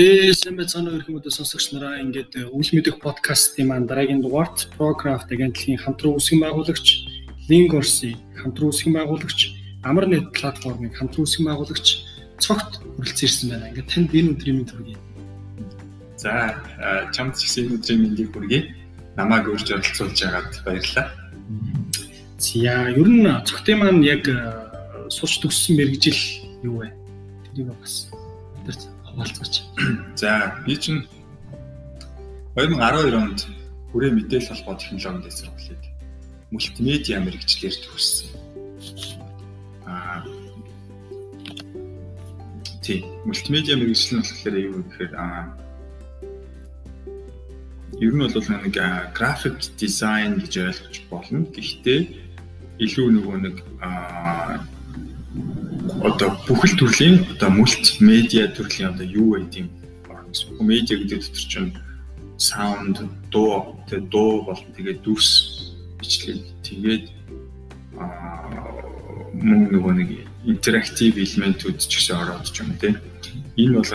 Ээ сайн байцгаана уу мэдээ сонсогч нараа ингээд үйл мэдэх подкастын маань дараагийн дугаарт Procraft агентлагийн хамтран үүсгэн байгуулагч Lingorsi хамтран үүсгэн байгуулагч Amarnet платформыг хамтран үүсгэн байгуулагч цогт хүрэлцэн байна. Ингээд танд энэ өдрийн мэнд хүргэе. За чамд ч гэсэн энэ өдрийн мэндийг хүргэе. Намааг урьж оролцуулж байгаад баярлалаа. За ер нь цогтын маань яг сурч төгссөн мэрэгжил юу вэ? Тэрийг бас хуваалцаач. За би чинь 2012 онд хүрээ мэдээлэл холбоо технологийн дэс сургуулийг мультимедиа мэрэгчлэр төгссөн. Аа тий мультимедиа мэрэгчлэл нь болохоор юу гэхээр аа ер нь бол нэг график дизайн гэж ойлгож болно. Гэхдээ илүү нөгөө нэг аа одоо бүхэл төрлийн одоо мультимедиа төрлийн одоо юу вэ гэдэм гэсэн. Медиа гэдэг дотор чинь саунд, дуу, тэгээ дуу бол тэгээ дүрс бичлэг тэгээд аа мөн нөгөө нэг интерактив элементүүд ч гэсэн ороод ч юм те. Энэ бол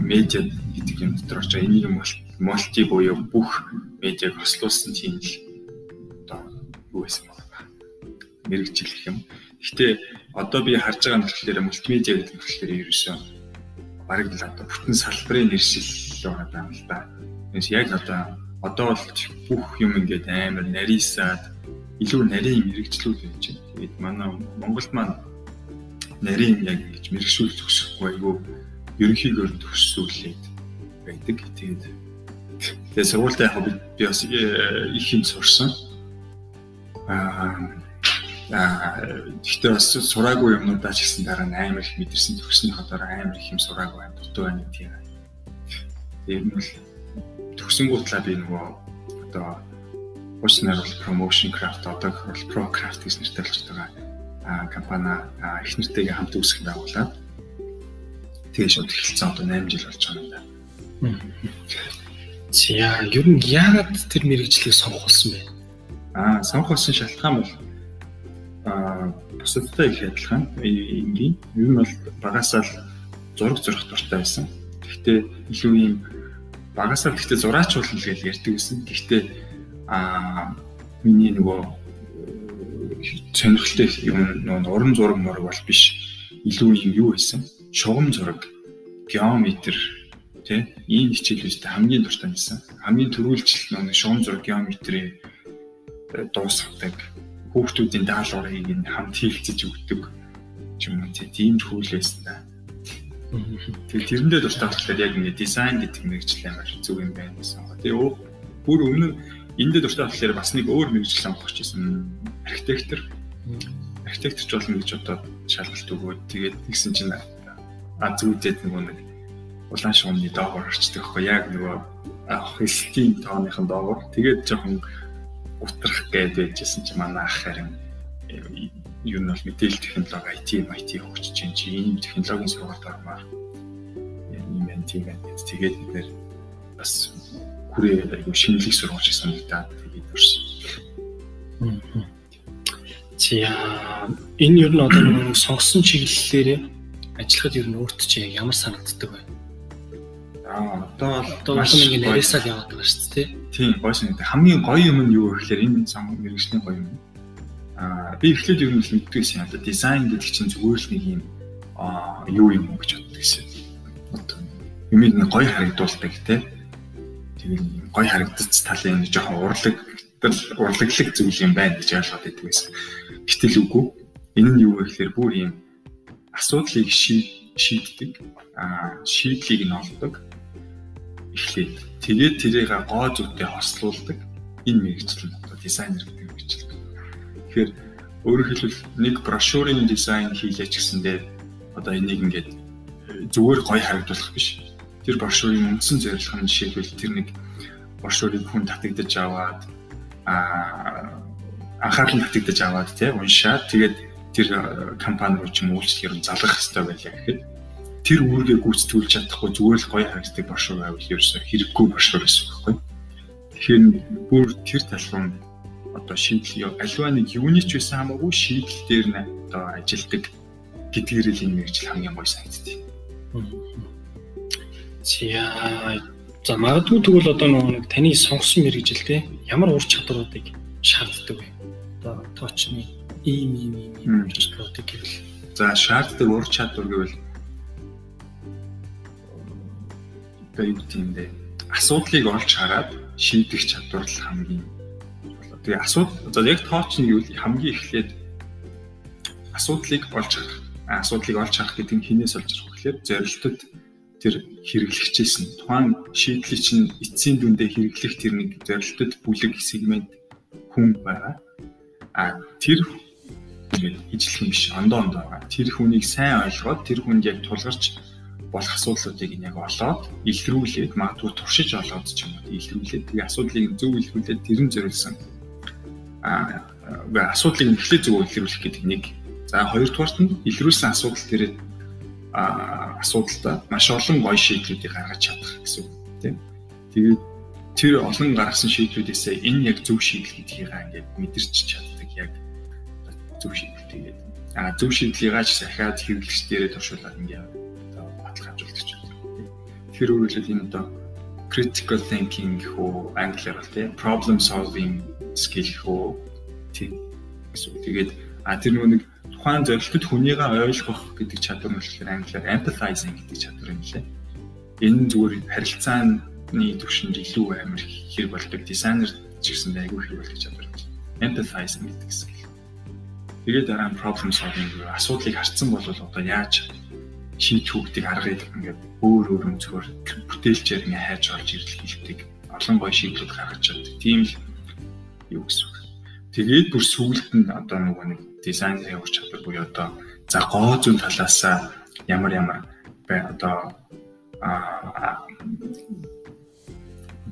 медиа гэдэг юм дотор очоо энийг мулти буюу бүх медиаг хослуулсан тийм л одоо юу байсан байна. Мэргэжил юм. Гэтэ одоо би харж байгаа нь болохоор мультимедиа гэдэг нь болохоор ерөөсөө бараг л одоо бүтэн салбарын нэршил байгаа юм л да. Тэгээс яг одоо одоо бол бүх юм ингээд амар нарийсаад илүү нарийн мэрэгчлүүд байж байна. Тэгээд манай Монголд маань нарийн яг ингэж мэрэгшүүл төгсөхгүй айгүй ерөнхийдөө төгссүүлээд байдаг. Тэгээд тэгээд сургуультай яг би бас э, их юм сурсан. Аа Гэхдээ бас сураагүй юмнуудаа ч гэсэн дараа нь амар их мэдэрсэн төгсний хотоор амар их юм сураагүй байна. Дутуу байна тийм. Тэр нь бол төгсөнгүүтлээ би нөгөө одоо уушнаар бол promotion craft одоо бол pro craft гэж нэртэй болж байгаа компани их нэртэйгээ хамт үүсгэх байгуулаад тэгээ шууд эхэлсэн одоо 8 жил болж байгаа юм да. За ер нь яагаад тэр мэрэгжлийг сонгох болсон бэ? Аа сонгох болсон шалтгаан бол бусадтай их адилхан энгийн нь бол багасаа л зураг зурх дуртай байсан. Гэхдээ илүү юм багасаа гэхдээ зураачуулна л гэж ярьдаг байсан. Гэхдээ аа миний нөгөө сонирхолтой юм нөгөө уран зураг мураг бол биш. Илүү юм юу байсан? Шугам зураг, геометр тий ийм хичээлүүстэй хамгийн дуртай байсан. Хамгийн төрүүлжил нөгөө шугам зураг, геометри дуусгадаг хүүхдүүдийн даалгаврыг нь хамт хийлцэж өгдөг юм уу тийм хүлээсэн да. Тэгээ тэрэндээ дуртай болохоор яг ингэ дизайн гэдэг мэрэгжил амар зүг юм байна гэсэн. Тэгээ бүр өмнө эндээ дуртай болохоор бас нэг өөр мэрэгжил сонгох гэсэн архитектор. Архитекторч болно гэж одоо шалгалт өгөөд тэгээд тэгсэн чинь а зүйдээд нөгөө нэг улаан шугамны доогоор орчдөг байхгүй яг нөгөө эслийн тооныхон доогоор тэгээд жоохон утрах гээд байжсэн чи манай ах харин юу нь бол мэдээлэл технологи IT IT хөгжиж чинь чи ийм технологийн сургалт ормоор юм байна тийм байна тэгээд бид нэр бас хүрээ аюу шинэлэг сургуулж санагдаад тэгээд орсон. За энэ ер нь одоо нэг сонгосон чиглэлээр ажиллахад ер нь өөрт чи ямар санагддаг вэ? Аа одоо одоо маш ингэ нарийсаад яваад байгаа шүү дээ. Тийм гоё санагдав. Хамгийн гоё юм нь юу гэхээр энэ сан мэрэгжлийн гоё юм. Аа би эхлээд ер нь л мэддэгсэн. Одоо дизайн гэдэг чинь зүгээр л нэг юм аа юу юм гэж боддог гэсэн. Одоо юмыг нэг гоё харагдуулдаг те. Тэгээд гоё харагдц талын нэг жоохон урлаг урлаглаг зүйл юм байна гэж ойлгоод байдаг байсан. Гэтэл үгүй. Энэ нь юу вэ гэхээр бүр юм асуудлыг шийддэг. Аа шийдлийг нь олдог эхлээд тэгээд тэрийг гоо зүгтээ хослуулдаг энэ мэрэгчлэл нь одоо дизайнер гэдэг мэрэгчлэл. Тэгэхээр өөрөөр хэлбэл нэг брошюрын дизайн хийлээч гэсэндээ одоо энийг ингээд э, зүгээр гоё харагдуулах биш. Тэр брошюрын үндсэн зорилго нь жишээлбэл тэр нэг брошюрыг хүн татагдаж аваад аа анхаарал татагдаж аваад тий уншаад тэгээд тэр э, компани руу ч юм үйлчлэгээр залгах хэрэгтэй байлаа гэхэд тэр үүргээ гүйцэтгүүлж чадахгүй зүгээр л гоё харагддаг бошор байвал ерөөсө хэрэггүй бошор гэсэн үг байхгүй. Тэгэхээр бүр тэр талбар нь одоо шийдэл аливаа нэг юуны ч байсан хамаагүй шийдэл дээр нь одоо ажилдаг гэдгээр л энэ мэрэгжил хамгийн гоё санагдтыг. За за магадгүй тэгвэл одоо нэг таны сонгосон мэрэгжилтэй ямар ур чадваруудыг шаарддаг вэ? Одоо тоочны ийм ийм ийм ур чадваруудыг гэвэл за шаарддаг ур чадвар гэвэл юу гэм бэ? Асуудлыг олж хараад шийдэх чадвар л хамгийн Тэгээ асуудал за яг тооч нь гэвэл хамгийн эхлээд асуудлыг олж харах. Асуудлыг олж харах гэдэг нь хинээс олж харах гэхээр зорилтод тэр хэрэглэгчээс нь тухайн шийдлийг чинь эцсийн дүндээ хэрэглэх тэр нэг зорилтод бүлэг сегмент хүн байгаа. А тэр юм биш ондоо ондоо байгаа. Тэр хүнийг сайн ойлгоод тэр хүнд яг тулгарч болох асуудлуудыг яг олоод илрүүлээд магадгүй туршиж олоод ч юм уу илрүүлээд тэгээ асуудлыг зөв илрүүлээд тэрэн зориулсан аа асуудлыг эхлээ зөв илрүүлэх гэдэг нэг. За хоёрдугаарт нь илрүүлсэн асуудал дээр а асуудалтай маш олон гоё шийдлүүдийг гаргаж чадах гэсэн үг тийм. Тэгээд тэр олон гаргасан шийдлүүдээсээ энэ яг зөв шийдэл гэдгийг ингээд мэдэрч чаддаг яг зөв шийдэл тэгээд а зөв шийдлийг аач сахиад хэрэглэгч дээрээ туршуулаад ингээд Тэр үргэлжлэл энэ одоо critical thinking гэх үү англиар бол тийм problem solving skill хөө тийм гэсэн. Тэгээд а тэр нэг тухайн зорилтод хүнийгээ ойлгох гэдэг чадвар нь болохоор англиар empathizing гэдэг чадвар юм лээ. Энэ зүгээр харилцааны төвшөнд илүү амар хэрэг болдог дизайнер ч гэсэн айгүй хэрэг болох чадвар юм. Empathizing гэдэг skill. Тэгээд дараа нь problem solving асуудлыг харсан бол одоо яаж шийдэх үгтийг аргыг ингээд өөр өөр өнцгөр бүтээлчээр ингээд хайж орж ирэх хэлдэг олон гой шийдлүүд гаргаж чаддаг. Тийм л юу гэсэн үг. Тэгээд бүр сүүлд нь одоо нөгөө нэг дизайнерын ур чадвар буюу одоо за гоо зүүн талаасаа ямар ямар бай одоо а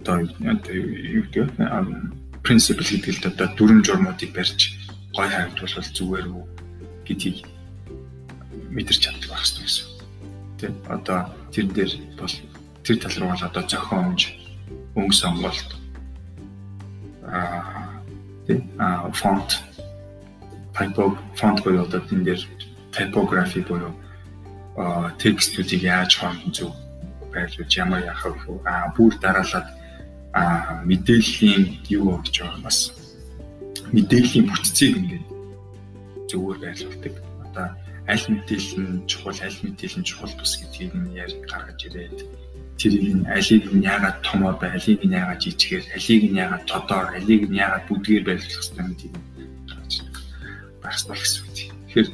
одоо юу гэдэг принципл гэдэг л одоо дүрм журмуудыг барьж гой харагдвал зүгээр үү гэдгийг мэдэрч чаддаг байх хэрэгтэй гэсэн. Тэ одоо тэр дээр бол тэр тал руу бол одоо зохиомж өнгө сонголт аа тий а фонт typo фонт буюу одоо энэ дээр typography буюу а текстүүдийг яаж хонхон зөв байрлуулж ямар яах вэ а бүр дараалаад а мэдээллийн юу гэж байгаа бас мэдээллийн бүтцийг ингээд зөвөр байрлуулдаг. Одоо аль мэдээлэл нь чухал, аль мэдээлэл нь чухал тус гэдгийг нь яар гаргаж ирээд тэрийг нь алийг нь яагаад томоо бай, алийг нь яагаад жижигээр, алийг нь яагаад тодоор, алийг нь яагаад бүдгээр байлгах хэрэгтэй гэдгийг гаргаж байх ёстой гэсэн үг. Тэгэхээр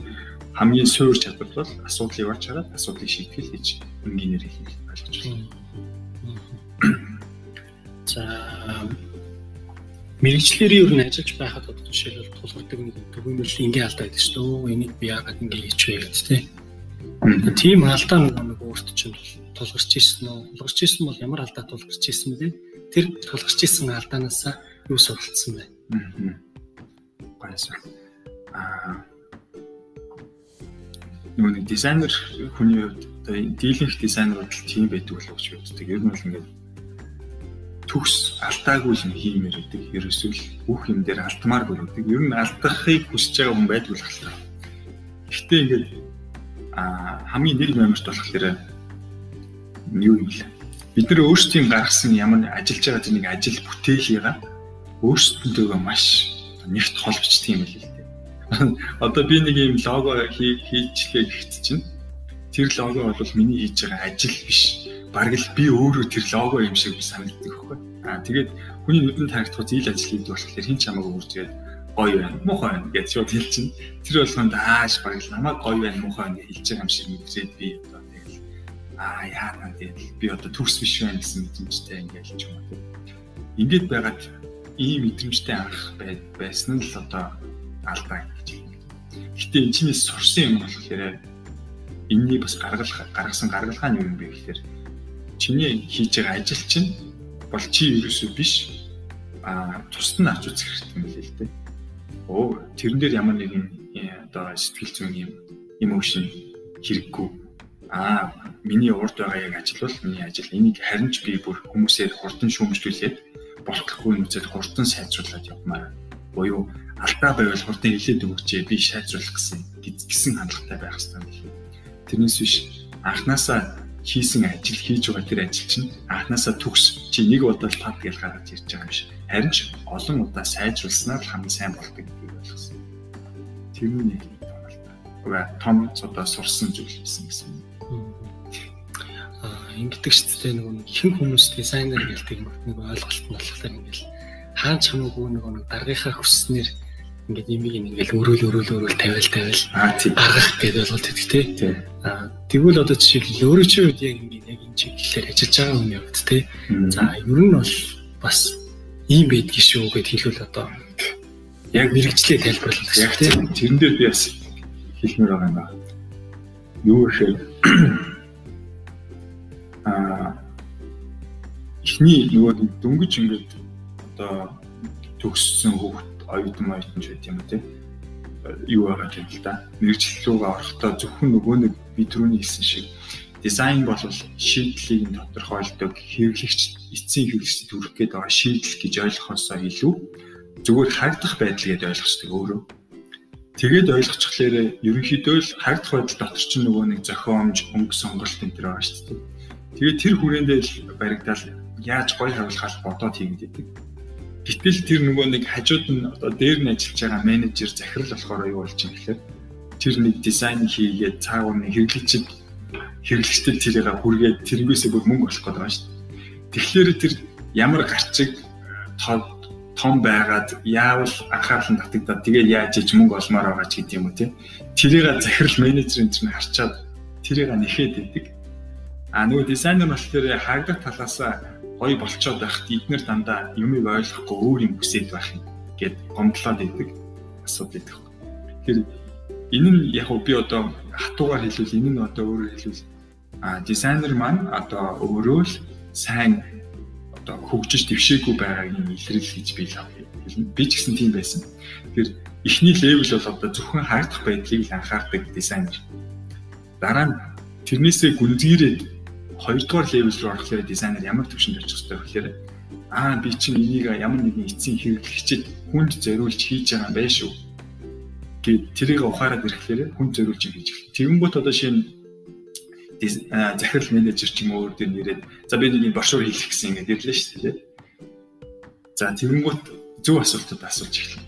хамгийн суур чадвар бол асуудлыг олж хараад асуудлыг шийтгэл гэж энгийнээр ойлгож байна. За мэрэгчлэрийн ер нь ажиллаж байхад одоо жишээлбэл тулгардаг нэг төгөөмөрлөлийн ингийн алдаа гэдэг шүү дээ. Энийг би яагаад ингэ хийчихвэ гэдэг тийм. Тийм алдаа нэг өөртөө чинь тулгарч ирсэн үү? Тулгарч ирсэн бол ямар алдаа тулгарч ирсэн бэ? Тэр тулгарч ирсэн алдаанаас юу суралцсан бэ? Гайсаа. Аа нөгөө дизайнер хүний хувьд одоо дийлэнх дизайнерууд л тийм байдаг болов гэж боддог. Ер нь бол ингээд төгс алдаагүй юм хиймээр байдаг. Ерөөсөө л бүх юм дээр алдмаар байдаг. Ер нь алдахыг хүсэж байгаа хүн байдаг л хальтаа. Гэхдээ ингээд а хамгийн нэг номерт болохоор юу юм бэ? Бид нар өөрсдийн гаргасан ямар ажиллаж байгаа нэг ажил бүтээлийгээ өөрсдөндөө маш нэгт холбочдөг юм байл л дээ. Одоо би нэг юм лого хийчихлээ гэхэд чинь тэр лого бол миний хийж байгаа ажил биш. Бараг л би өөрөө тэр лого юм шиг санагддаг байхгүй. Аа тэгээд хүний нүдэнд харагдах зээл ажил хийдэг болохоор хин ч хамаагүй үржээд гоё байна, муухай байна гэж шууд хэлчихнэ. Тэр болгонд ааш бараг л намайг гоё байна, муухай байна гэж хэлж байгаа юм шиг мэдрээд би одоо аа яана гэдэг би одоо төгс биш байна гэсэн мэдрэмжтэй ингээл ч юм уу. Ингээд байгаад ийм мэдрэмжтэй анх байсан л одоо алдаа гэж хэлнэ. Гэтэ энэ чинээс сурсан юм болохоор энэний бас гаргалах гаргасан гаргалгаа нь юм бэ гэхээр чиний хийж байгаа ажил чинь бол чи ерөөсөө биш а тусад нь авч үзэх хэрэгтэй юм билээ л дээ. Оо тэрэн дээр ямар нэгэн э, одоо сэтгэл зүйн юм эмошн хэрэггүй аа миний урд байгаа яг ажил бол миний ажил энийг харин ч би бүр хүмүүсээр хурдан шүүмжлүүлээд болохгүй нүцэд хурдан сайжруулад явмаар буюу алдаа байвал хурдан хэлээд өгчээ би шийдвэрлэх гэсэн гэсэн хандлагатай байх хэрэгтэй. Тэрнээс биш анханасаа хийсэн ажил хийж байгаа тэр ажил чинь анханасаа төгс чи нэг удаа л пад гэж гаргаж ирж байгаа юм шиг. Харин ч олон удаа сайжруулснаар хамгийн сайн болдог гэдгийг ойлгосон. Тэр нь нэг томалтай. Уга том одоо сурсан зүйл байсан гэсэн. Аа ингэдэг ч гэдэг нэг хэн хүмүүс дизайнер гэлдэг нэг ойлголт нь болохоор ингээл хаан чамаагүй нэг даргийнхаа хүснээр ингээд имийг ингээд өрөөл өрөөл өрөөл тавиал тавиал гаргах гэдэг ойлголт өгдөг тий. Аа тэгвэл одоо жишээл өөрөө чи үед яг ингээд яг энэ чиглэлээр ажиллаж байгаа хүн явд тий. За ер нь бол бас ийм байдгийг шүү гэд хэлвэл одоо яг мэрэгчлээ тайлбарлах яг тий. Тэрэн дээр би бас хэлмээр байгаа юм байна. Юу гэхээр аа эхний нөгөө дөнгөж ингээд одоо төгссөн хүүхд оюутан оюутан ч гэдэг юм те юу байгаа юм л да. Мэргэжил рүүгээ орохдоо зөвхөн нөгөө нэг би түрүүний хэлсэн шиг дизайн бол шийдлийг нь тодорхойлдог хэрэглэгч эцсийн хэрэглэгчд хүрэх гээд байгаа шийдэл гэж ойлгохоосоо илүү зүгээр харагдах байдал гэдээ ойлгочтой өөрөө. Тэгээд ойлгочихлээр ерөнхийдөө л харагдах байдал дотор чинь нөгөө нэг зохиомж, өнгө сонголт энэ төр байгаа шүү дээ. Тэгээд тэр хүрээндээ л баригдаад яаж гой харуулхаар бодоод хийгдээд Гэтэл тэр нөгөө нэг хажууд нь одоо дээр нь ажиллаж байгаа менежер захирал болохоор юу болж юм гэхээр тэр нэг дизайн хийгээд цаагаар нэг хэрэглэгчд хэрэглэгчдэд тэрийг хүргээд тэрнээсээ бүр мөнгө олох гэдэг байна шүү дээ. Тэгэхээр тэр ямар гарчиг том байгаад яавал анхаарал нь татагдаад тэгээд яаж иж мөнгө олмоор байгаа ч гэдэг юм уу тий. Тэрийг захирал менежерийн чинь харчаад тэрийг нэхэд идэг. А нөгөө дизайнер болохоор хаагдах талаасаа гоё болцоод байхад эднэр дандаа юмыг ойлгохгүй өөр юм хүсээд байх юм гэд гомдлоод идэг асуудал идэх. Тэгэхээр энэ нь яг би одоо хатуугаар хэлвэл энэ нь одоо өөрөөр хэлвэл а дизайнер маань одоо өөрөө л сайн одоо хөгжиж дэвшээгүй байгааг нь илрэл гэж би хэлнэ. Би ч гэсэн тийм байсан. Тэгэхээр эхний левел бол одоо зөвхөн харагдах байдлыг л анхаардаг дизайнер. Дараа нь тэрнээсээ гүнзгийрээд хоёрдугаар левел рүү орохлоор дизайнер ямар төвшөнд очих хэрэгтэй вэ гэхээр аа би чинь энийг ямар нэгэн эцсийн хэрэглэгчид хүнд зориулж хийж байгаа юм байна шүү. Гэт тэрийг ухаарад ирэхлээр хүнд зориулж хийж эхэлнэ. Тэгэнгүүт одоо шинэ захирал менежер ч юм уу өөр дээр нэрээд за би нэг юм бошуур хийх гэсэн ингээд ирлээ шүү дээ. За тэгэнгүүт зөв асуултууд асууж эхэлнэ.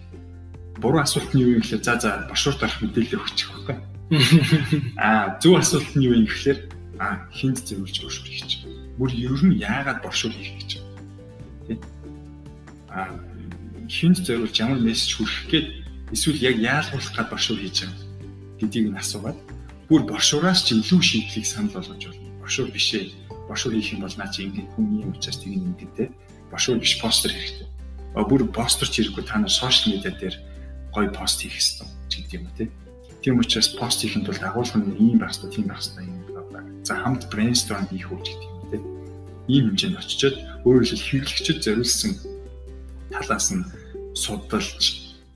Буруу асуулт нь юу юм гэхээр за за бошуурт орох мэдээлэл өгчих байхгүй. Аа зөв асуулт нь юу юм гэхээр а хинд зэмлж бошуур хийж байгаа. Бүр ер нь яагаад бошуур хийх гэж байна. Тэ? А хинд зориулж ямар мессеж хүргэх гээд эсвэл яг яалгуулах гад бошуур хийж байгаа гэдгийг нь асуугаад бүр бошуураас ч илүү шийдлийг санал болгож болно. Бошуур биш ээ. Бошуур хийх юм бол наа чи ингэ хүн юм учраас тийг ингэ тэ. Бошуур биш постэр хэрэгтэй. А бүр постэр ч хэрэггүй та нар сошиал медиа дээр гоё пост хийх хэрэгтэй гэдэг юм тэ. Тийм учраас пост хийхэд бол агуулга нь ийм байх хэрэгтэй, тийм байх хэрэгтэй юм За хамт brainstorm хийх үү гэдэг юм те. Ийм хэмжээнд очичоод өөрөөр хэлбэл хэрэглэгчд зориулсан талаас нь судалж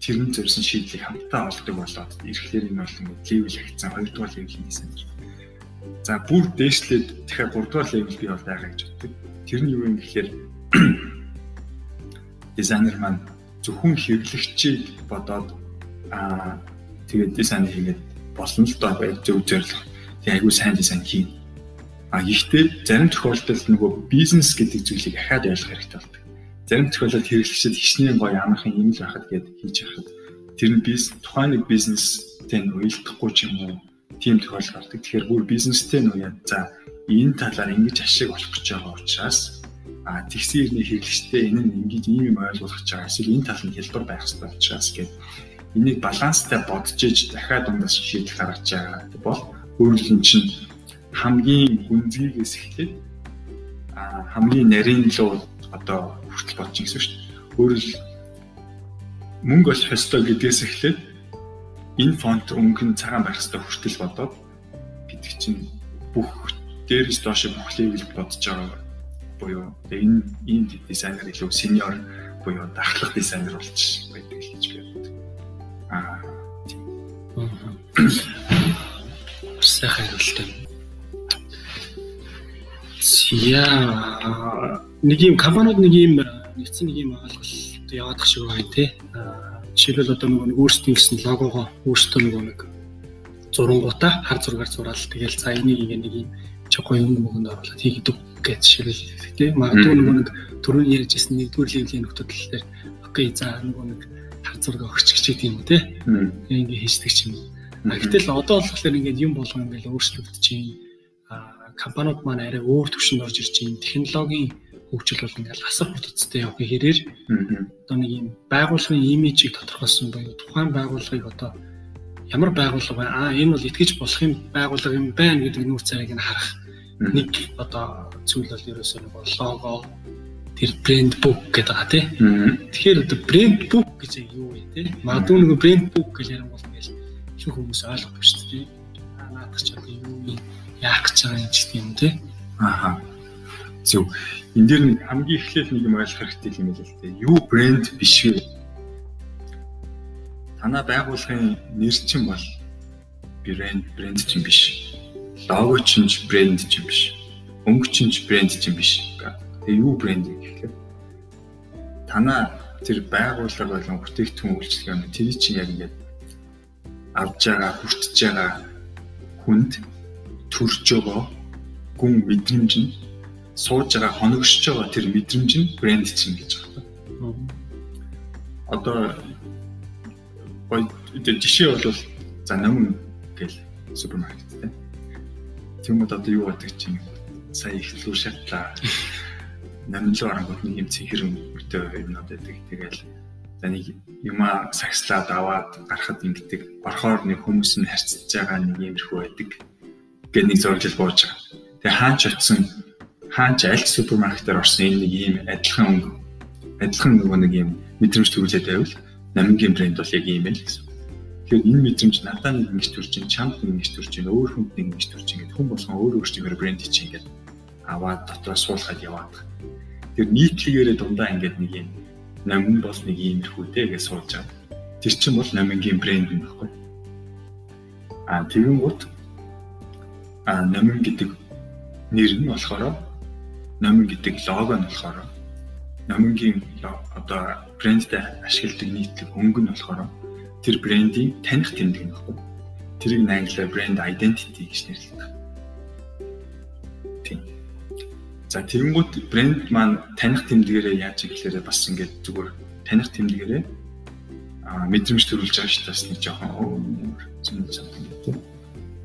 тэрэн зорьсон шийдлийг хамтдаа олдог болоод ирэхлээр энэ бол ингээд левел хягцсан 2 дугаар левелийн сэнж. За бүр дээшлээд дахиад 3 дугаар левел би бол байгаа гэж боддог. Тэр нь юу юм гэхээр дизайнер маань зөвхөн хэрэглэгчийг бодоод аа тэгээд дизайн хийгээд болно л доо байх зөв зорилго Тэгээ айгүй сайн дизайн хийн. А гэхдээ зарим тохиолдолд нөгөө бизнес гэдэг зүйлийг ахаад ойлгох хэрэгтэй болдог. Зарим тохиолдолд хэрэглэгчид хичнээн гоё амархан юм л байхад гээд хийж яхад тэр нь бизнес тухайн нэг бизнестэй нь уялдахгүй ч юм уу тийм тохиолдол гардаг. Тэгэхээр бүр бизнестэй нь уяа за энэ талаар ингэж ашиг олох гэж байгаа учраас а тэгсэн ирний хэрэглэгчтэй энэ нь ингэж ийм юм ойлгуулах гэж байгаа. Эсвэл энэ тал нь хэлбэр байх хэрэгтэй учраас гээд энийг баланстай бодож иж дахиад дундаас шийдэл гаргаж байгаа бол өөрөлдөн чинь хамгийн гүнзгийгээс эхлээд хамгийн нарийн луу одоо хүртэл бодож гэсэн шүү дээ. Өөрөөр мөнгө олох ёстой гэдгээс эхлээд энэ фонт өнгө нь цагаан байх ёстой хүртэл бодоод гэдэг чинь бүх дээрээс доош бүх левел бодож байгаа буюу энэ энэ дизайнер илүү сеньор буюу дахлах дизайнер болж байдаг гэж би боддог. Аа сайхан хариултаа. Яа нэг юм компаниуд нэг юм нэгдсэн нэг юм ойлголт яваадах шиг байна тий. Жишээлбэл одоо нөгөө нэг өөрсдийн гэсэн логогоо өөрсдөө нөгөө нэг зурангуудаа хар зургаар зураал тэгэл за энийг ингээ нэг юм гоё юм мөнгөнд оруулаад хийгдэг гэж жишээлбэл тийм магадгүй нөгөө нэг түрүүн ярьжсэн нэгдүгээр ливлийн нөхцөл дээр окей за нөгөө нэг хар зураг өгч гэж гэдэг юм те ингээ хийждэг юм. Гэтэл одоо болохоор ингээд юм болгоо ингээд өөрчлөгдөж чинь компаниуд маань арай өөр түвшинд орж ирж байна. Технологийн хөгжил бол ингээл асар хурдцтай явах хэрээр одоо нэг юм байгууллагын имижийг тодорхойлсон буюу тухайн байгууллагыг одоо ямар байгууллага вэ? Аа энэ бол итгэж болох юм байгууллага юм байна гэдэг нүүр царайг нь харах нэг одоо зүйл бол ерөөсөө нэг лого тэр брэнд бук гэдэг байгаа тий. Тэгэхээр одоо брэнд бук гэж юу вэ тий? Магадгүй нэг брэнд бук гэж ярих бол ингээл их хүмүүс ойлгохгүй шүү дээ. Аа наадах ч одоо юу яах гэж байгаа юм ч гэдэг юм тий. Ааха. Зөв. Энд дээр нэг хамгийн эхлээл нэг юм ойлгох хэрэгтэй юм л л дээ. Юу брэнд биш вэ? Танаа байгууллагын нэр чинь бол брэнд брэнд чинь биш. Лого чинь брэнд чинь биш. Өнгө чинь брэнд чинь биш. Тэгээ юу брэнд гэхлээр танаа тэр байгууллага болон бүтээгдэхүүн үйлчилгээ нь тэр чинь яг ингээд авж байгаа, хүртэж байгаа хүнд төрж байгаа гүн мэдрэмж нь сууж байгаа хоногшж байгаа тэр мэдрэмж нь брэнд чинь гэж байна. Одоо гой жишээ бол за нам гэл супермаркет тийм. Тэгмэд одоо юу гэдэг чинь сая их лүү шатлаа. Намлуу арангууд нэг юм цэнхэрэн өтөө юмнууд байдаг. Тэгэл нэг юма сагслаад аваад гарахад ингэдэг. Борхоор нэг хүмүүс нь харьцаж байгаа нэг юмрхүү байдаг. Гэт нэг зургил бууж байгаа. Тэгээ хаач очисон хаач аль супермаркетаар орсон энэ нэг ийм адилхан адилхан нөгөө нэг ийм мэдрэмж төрүүлээд байвал намынгийн брэнд бол яг ийм байл гэсэн. Тэгэхээр энэ мэдрэмж надад нэг ингэж төрж чинь, чамд ингэж төрж чинь, өөр хүнд нэг ингэж төрж чинь гэдэг хүн болгон өөр өөр чигээр брэнд чинь ингээд аваад дотроо суулгаад яваад. Тэр нийтлэгээрээ дундаа ингээд нэг юм намын бол нэг иймэрхүү те гэж суулж байгаа. Тэр чинь бол намынгийн брэнд юм баггүй. А тэгэн гут а намын гэдэг нэр нь болохоор номин гэдэг лого нь болохоор номингийн одоо брэндтэй ашигладаг нийтлэг өнгө нь болохоор тэр брендийн таних тэмдэг нь баггүй. Тэрийг англиар брэнд identity гэж нэрлэдэг. За тэгэнгүүт брэнд маань таних тэмдгээрээ яаж иглээрээ бас ингээд зүгээр таних тэмдгээрээ а мэдрэмж төрүүлж байгаа шүү дээ. Бас нэг жоохон зүүн санаа гэдэг.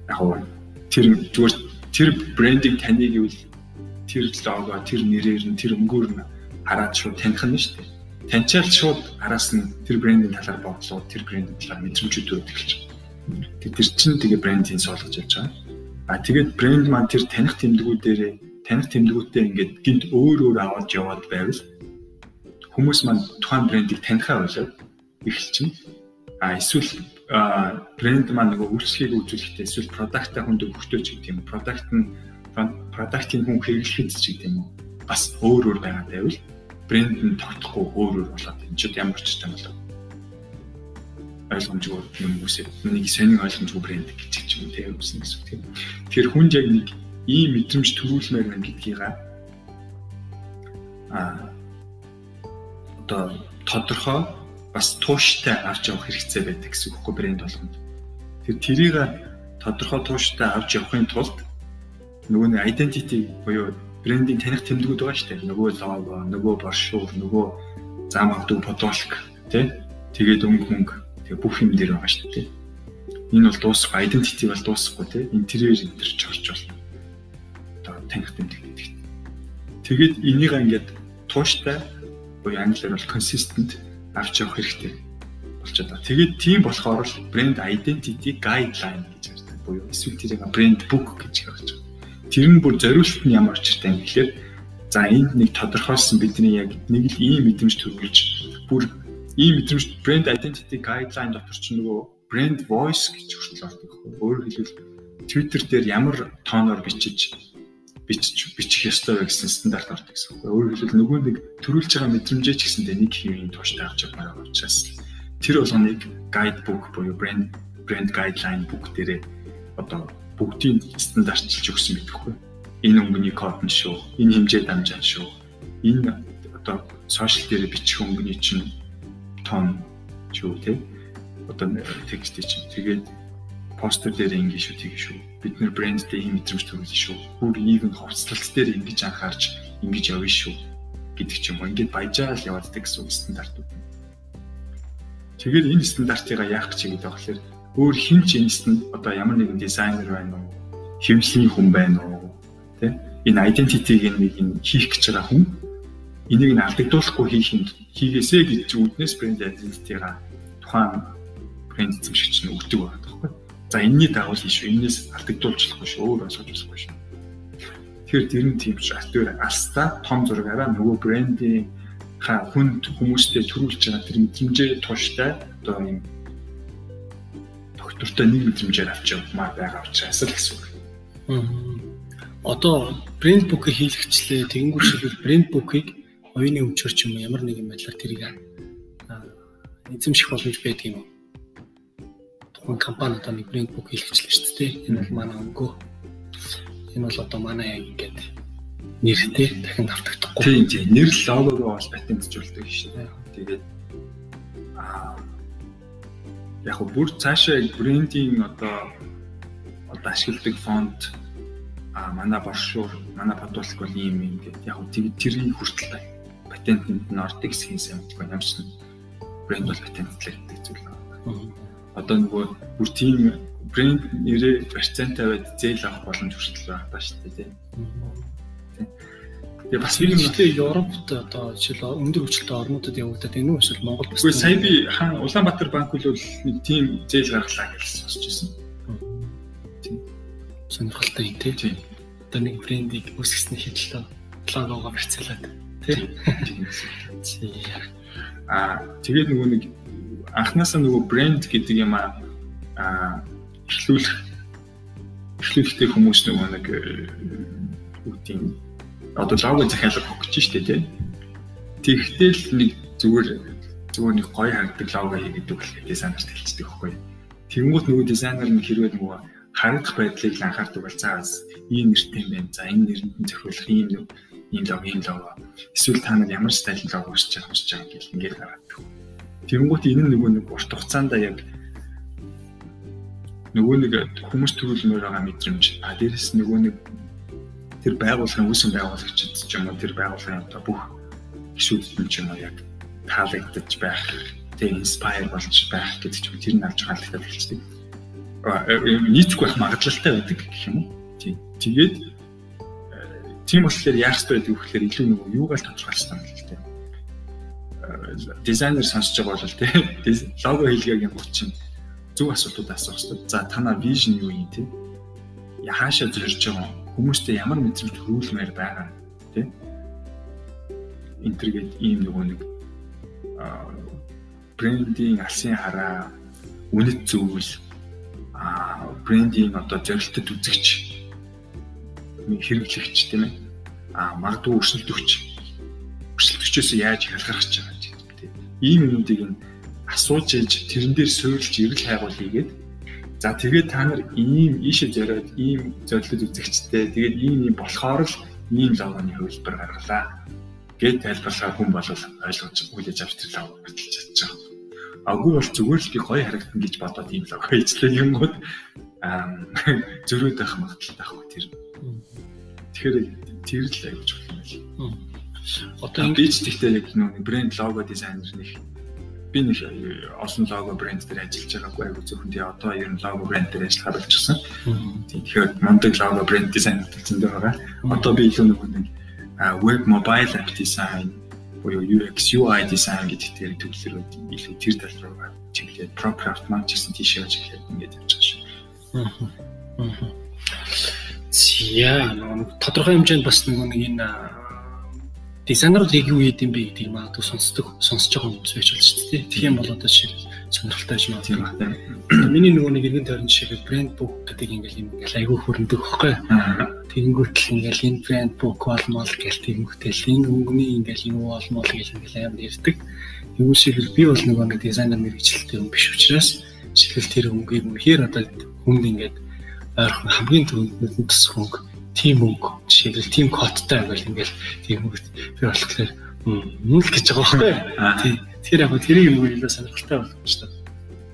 Яг тэр зүгээр тэр брендийг таньдаг гэвэл тэр лого, тэр нэрээр нь, тэр өнгөөр нь хараад шууд таних нь шүү дээ. Таньчаал шууд араас нь тэр брендийн талаар бодлоо, тэр брендийн талаар мэдрэмжүүд өгдөг л. Тэг тэр чинь тэгээ брендийн суулгаж явж байгаа. А тэгээд брэнд маань тэр таних тэмдгүүдээрээ таних тэмдгүүдтэй ингээд гинт өөр өөр аваад яваад байвал хүмүүс маань тухайн брендийг танихаа болоод эхэлчихнэ. А эсвэл брэнд маань нөгөө үйлчлэгийг үзүүлэхдээ эсвэл продактаа хүнд өгөхтэй ч гэдэг юм. Продакт нь продактын хүн хэрэглэхэд ч гэдэг юм уу? Бас өөр өөр байгаад байвал брэнд нь тогтохгүй өөр өөр болоод энэ ч ямар ч юм болоо ойлгомжгүй юм үсэ нэг сонин ойлгомжгүй брэнд гэж ч юм те үсэн гэсэн тийм. Тэр хүн яг нэг ийм мэдрэмж төрүүлмээр байна гэдгийг а одоо тодорхой бас тууштай авч явах хэрэгцээ байдаг гэсэн үг брэнд болгонд тэр тэрийг тодорхой тууштай авч явахын тулд нөгөө нэг identity буюу брендийн таних тэмдгүүд байгаа шүү дээ. Нөгөө лого, нөгөө боршуур, нөгөө зам авдаг подолк тий. Тэгээд өнгө мөнгө тэгээ бүх юм дээр байгаа шүү дээ. Энэ бол дуусахгүй identity бол дуусахгүй тий. Интерьер интер чорч болно. Таних тэмдэг гэдэг. Тэгээд энийг ингээд тууштай буюу англиар бол consistent авч явах хэрэгтэй болчиход байна. Тэгээд тийм болохоор л брэнд identity guideline гэж ярьдаг. Буюу эсвэл тэрийг брэнд book гэж хэлж байгаа. Тэр нь бүр зориулт нь ямар учиртай юм гэхээр за энд нэг тодорхойлсон бидний яг нэг л ийм мэдрэмж төрүүлж бүр ийм мэдрэмж брэнд identity guideline дотор ч нөгөө брэнд voice гэж хүртэл ордог. Өөрөөр хэлбэл Twitter дээр ямар тооноор бичиж бичиж бичих ёстой вэ гэсэн стандарт ордог гэсэн үг. Өөрөөр хэлбэл нөгөө нэг төрүүлж байгаа мэдрэмжээ ч гэсэндээ нэг хэвийн тууштай авч явах байгаа учраас тэр болгоныг guidebook буюу brand brand guideline book дээрээ одоо бүгдийг стандартчилж өгсөн мэдэхгүй. Энэ өнгөний код нь шүү. Энэ хэмжээ дамжаан шүү. Энэ одоо сошиал дээр бичих өнгөний чинь тон шүү те. Одоо текст чинь тэгээд постэр дээр ингэж шүү тийш шүү. Бид нэр брэндтэй ийм мэдрэмж төрүүлсэн шүү. Бүр even хувцлалт дээр ингэж анхаарч ингэж явна шүү гэдэг ч юм уу. Ингээд баяжаал явааддаг гэсэн стандартууд. Тэгээд энэ стандартыг яах гэж байгаа болохоор өөр хин ч энэ стандарт одоо ямар нэгэн дизайнер байна уу? Хэмжлийн хүн байна уу? Тэ? Энэ identity-г нэг юм хийх гэж байгаа хүн энийг нь алдагдуулахгүй хийх юм хийгээсэй гэж үднэс брэнд identity-га тухайн брэнд эзэмшигч нь өгдөг байхгүй. За энэний дагуу хийш үү? Энээс алдагдуулчихгүй шүү. Өөр ойлгож болохгүй шүү. Тэр нь тийм ч альтвэр алста том зургаараа нөгөө брендийн ха хүнд хүмүүстэй төрүүлж байгаа тэр мэдрэмжээ тууштай одоо юм доктортой нэг мэдрэмжээр авч явмаар байгаа учраас л гэсэн үг. Одоо брэнд бүкийг хийлгэчлээ. Тэгэнгүүт шилбэл брэнд бүкийг оюуны өмчөр ч юм ямар нэгэн байдлаар тэрийг эзэмших боломж байдаг юм уу? Тухайн компани одоо нэг брэнд бүк хийлгэчлээ шүү дээ. Энэ бол манай өнгөө. Энэ бол одоо манай яг ингээд нэртэй дахин автагдахгүй. Тийм тийм. Нэр логогоо бол патентжуулдаг шүү дээ. Тэгээд яг гоо бүр цаашаа брендинг одоо одоо ашигладаг фонт а манай боршуур манай бодвол бол ийм юм гэдэг яг тэр тэрийг хүртэл патентэнд нь ордог гэсэн юм байна. Ямар ч брэнд бол патентлээ гэдэг зүйл байна. Одоо нөгөө бүр тийм брэнд нэрээ процент тавиад зээл авах боломж хүртэл байна даа шүү дээ тийм. Тэгээ бас нэг нь Европт одоо жишээл өндөр хүчлээ орнуудад явагдаад энэ үү эсвэл Монгол бас. Гэхдээ сая би хаана Улаанбаатар банк үл нэг тийм зээл гаргалаа гэж сонсч байсан. Тийм. Сонирхолтой юм тийм. Одоо нэг брендийг үүсгэсний хэвлэлөө логогоо барьцаалаад Тийм. Аа тэгээд нөгөө нэг анханасаа нөгөө брэнд гэдэг юм аа эхлүүлэх эхлүүлэхдээ хүмүүс нөгөө нэг үгтийн одоо лого захиалга өгч штэ тий. Тэгэхдээ л нэг зүгээр зүгээр нэг гоё харагдаг лого хийгээд өгөх дизайнерт хэлчихдэг байхгүй. Тэнгүүт нөгөө дизайнер нь хэрвээ нөгөө харагдах байдлыг л анхаардаг бол цаас ийм нэртэй юм байна. За энэ нэрэнд нь зохиолох ийм ийм лого ийм лого эсвэл та нар ямар стайл лого хийж байгаа гэл ингээд гараад. Тэнгүүт энэ нөгөө нэг урт хугацаанд яг нөгөө нэг хүмүүс төрүүлмээр байгаа мэдрэмж а дээрэс нөгөө нэг тэр байгууллагын үүсгэн байгуулагчид ч юм уу тэр байгууллагын одоо бүх гишүүдэд ч юм уу яг таалагдж байх тэг инспайр болж байх гэдэг ч юм тэр нь авч хаалгатад хэлчихдэг. нийцгүй байх магадлалтай байдаг гэх юм уу. Тэгээд Тийм болохоор яах гэдэг вөхлөөр илүү нэг юугаар тодорхойлсон юм л тийм. Дизайнер сонсож байгаа бол тийм лого хийлгээгийн гучин зөв асуултууд асуух ёстой. За танаа вижн юу юм тийм? Яхаашаа зорж байгаа хүмүүстэй ямар мэдрэмж төрүүлмээр байгаа тийм? Интергээд ийм нөгөө нэг брендинг алсын хараа үнэт зөвлөл а брендинг одоо зорилтод үзэгч хэрэглэгч тийм ээ а магадгүй өрсөлдөгч өрсөлдөгчөөс яаж халгарч байгаа ийм юмнуудыг нь асууж ээж тэрэн дээр суурилж эргэл хайгуул хийгээд за тэгээд та нар ийм ийшээ зориод ийм зорилт үзэгчтэй тэгээд ийм юм болохоор л ийм логоны хөлбөр гаргалаа гэд тайлбарлахаар хүн бол ойлгож хүлээж авч тэр лого баталж чадчих. Аггүй бол зүгээр л би гоё харагдана гэж бодоод ийм лого хийчлээ юмгууд аа зөрөөд байх магадaltaй байхгүй тэр. Тэгэхээр тэр л аяж болох юм байна. Одоо ингэж тэгтээ яг нэг брэнд лого дизайнер нэг би нэг олон лого брэнд дээр ажиллаж байгаагүй айгу зөвхөн тий одоо ер нь лого брэнд дээр ажиллахаар болчихсон. Тэгэхээр мундаг лого брэнд дизайнер зөндөө байгаа. Одоо би илүү нэг нэг веб мобайл app дизайн буюу UX UI дизайн гэдэг тэр төвлөрөө илүү тэр тал руу чиглээд ProCraft маань ч гэсэн тийшээ чиглээд ингэж явж байгаа шүү. Аа. Нэг тодорхой хэмжээнд бас нэг энэ дизайнерууд яг юу хийд юм бэ гэдгийг магадгүй сонсдог сонсож байгаа хүмүүс байж болж шүү дээ. Юм бол одоо жишээ сонирхолтой байж магадгүй. Миний нөгөө нэг иргэн тойрон жишээ брэнд бук гэдэг ингээл юм ингээл айгүй хөрөндөг хөхгүй. Тэгэнгүүтэл ингээл энэ брэнд бук болмол гэл тэгэнгүүтэл энэ өнгөний ингээл юу болмол гэл ингээл амар ярьдаг. Юу шиг би бол нөгөө нэг дизайнер мэрэгчлэлтэй хүн биш учраас жишээл тэр өнгөийг үнэхээр одоо хүнд ингээд ойрхон хамгийн түрүүнд тус хөнгө тим өнгө жишээлбэл тим кодтай байвал ингээл тийм өнгө би болохоор мөн л гэж байгаа байхгүй тий. Тэр яг тэрийг нөгөө илүү сонирхолтой болгох шүү дээ.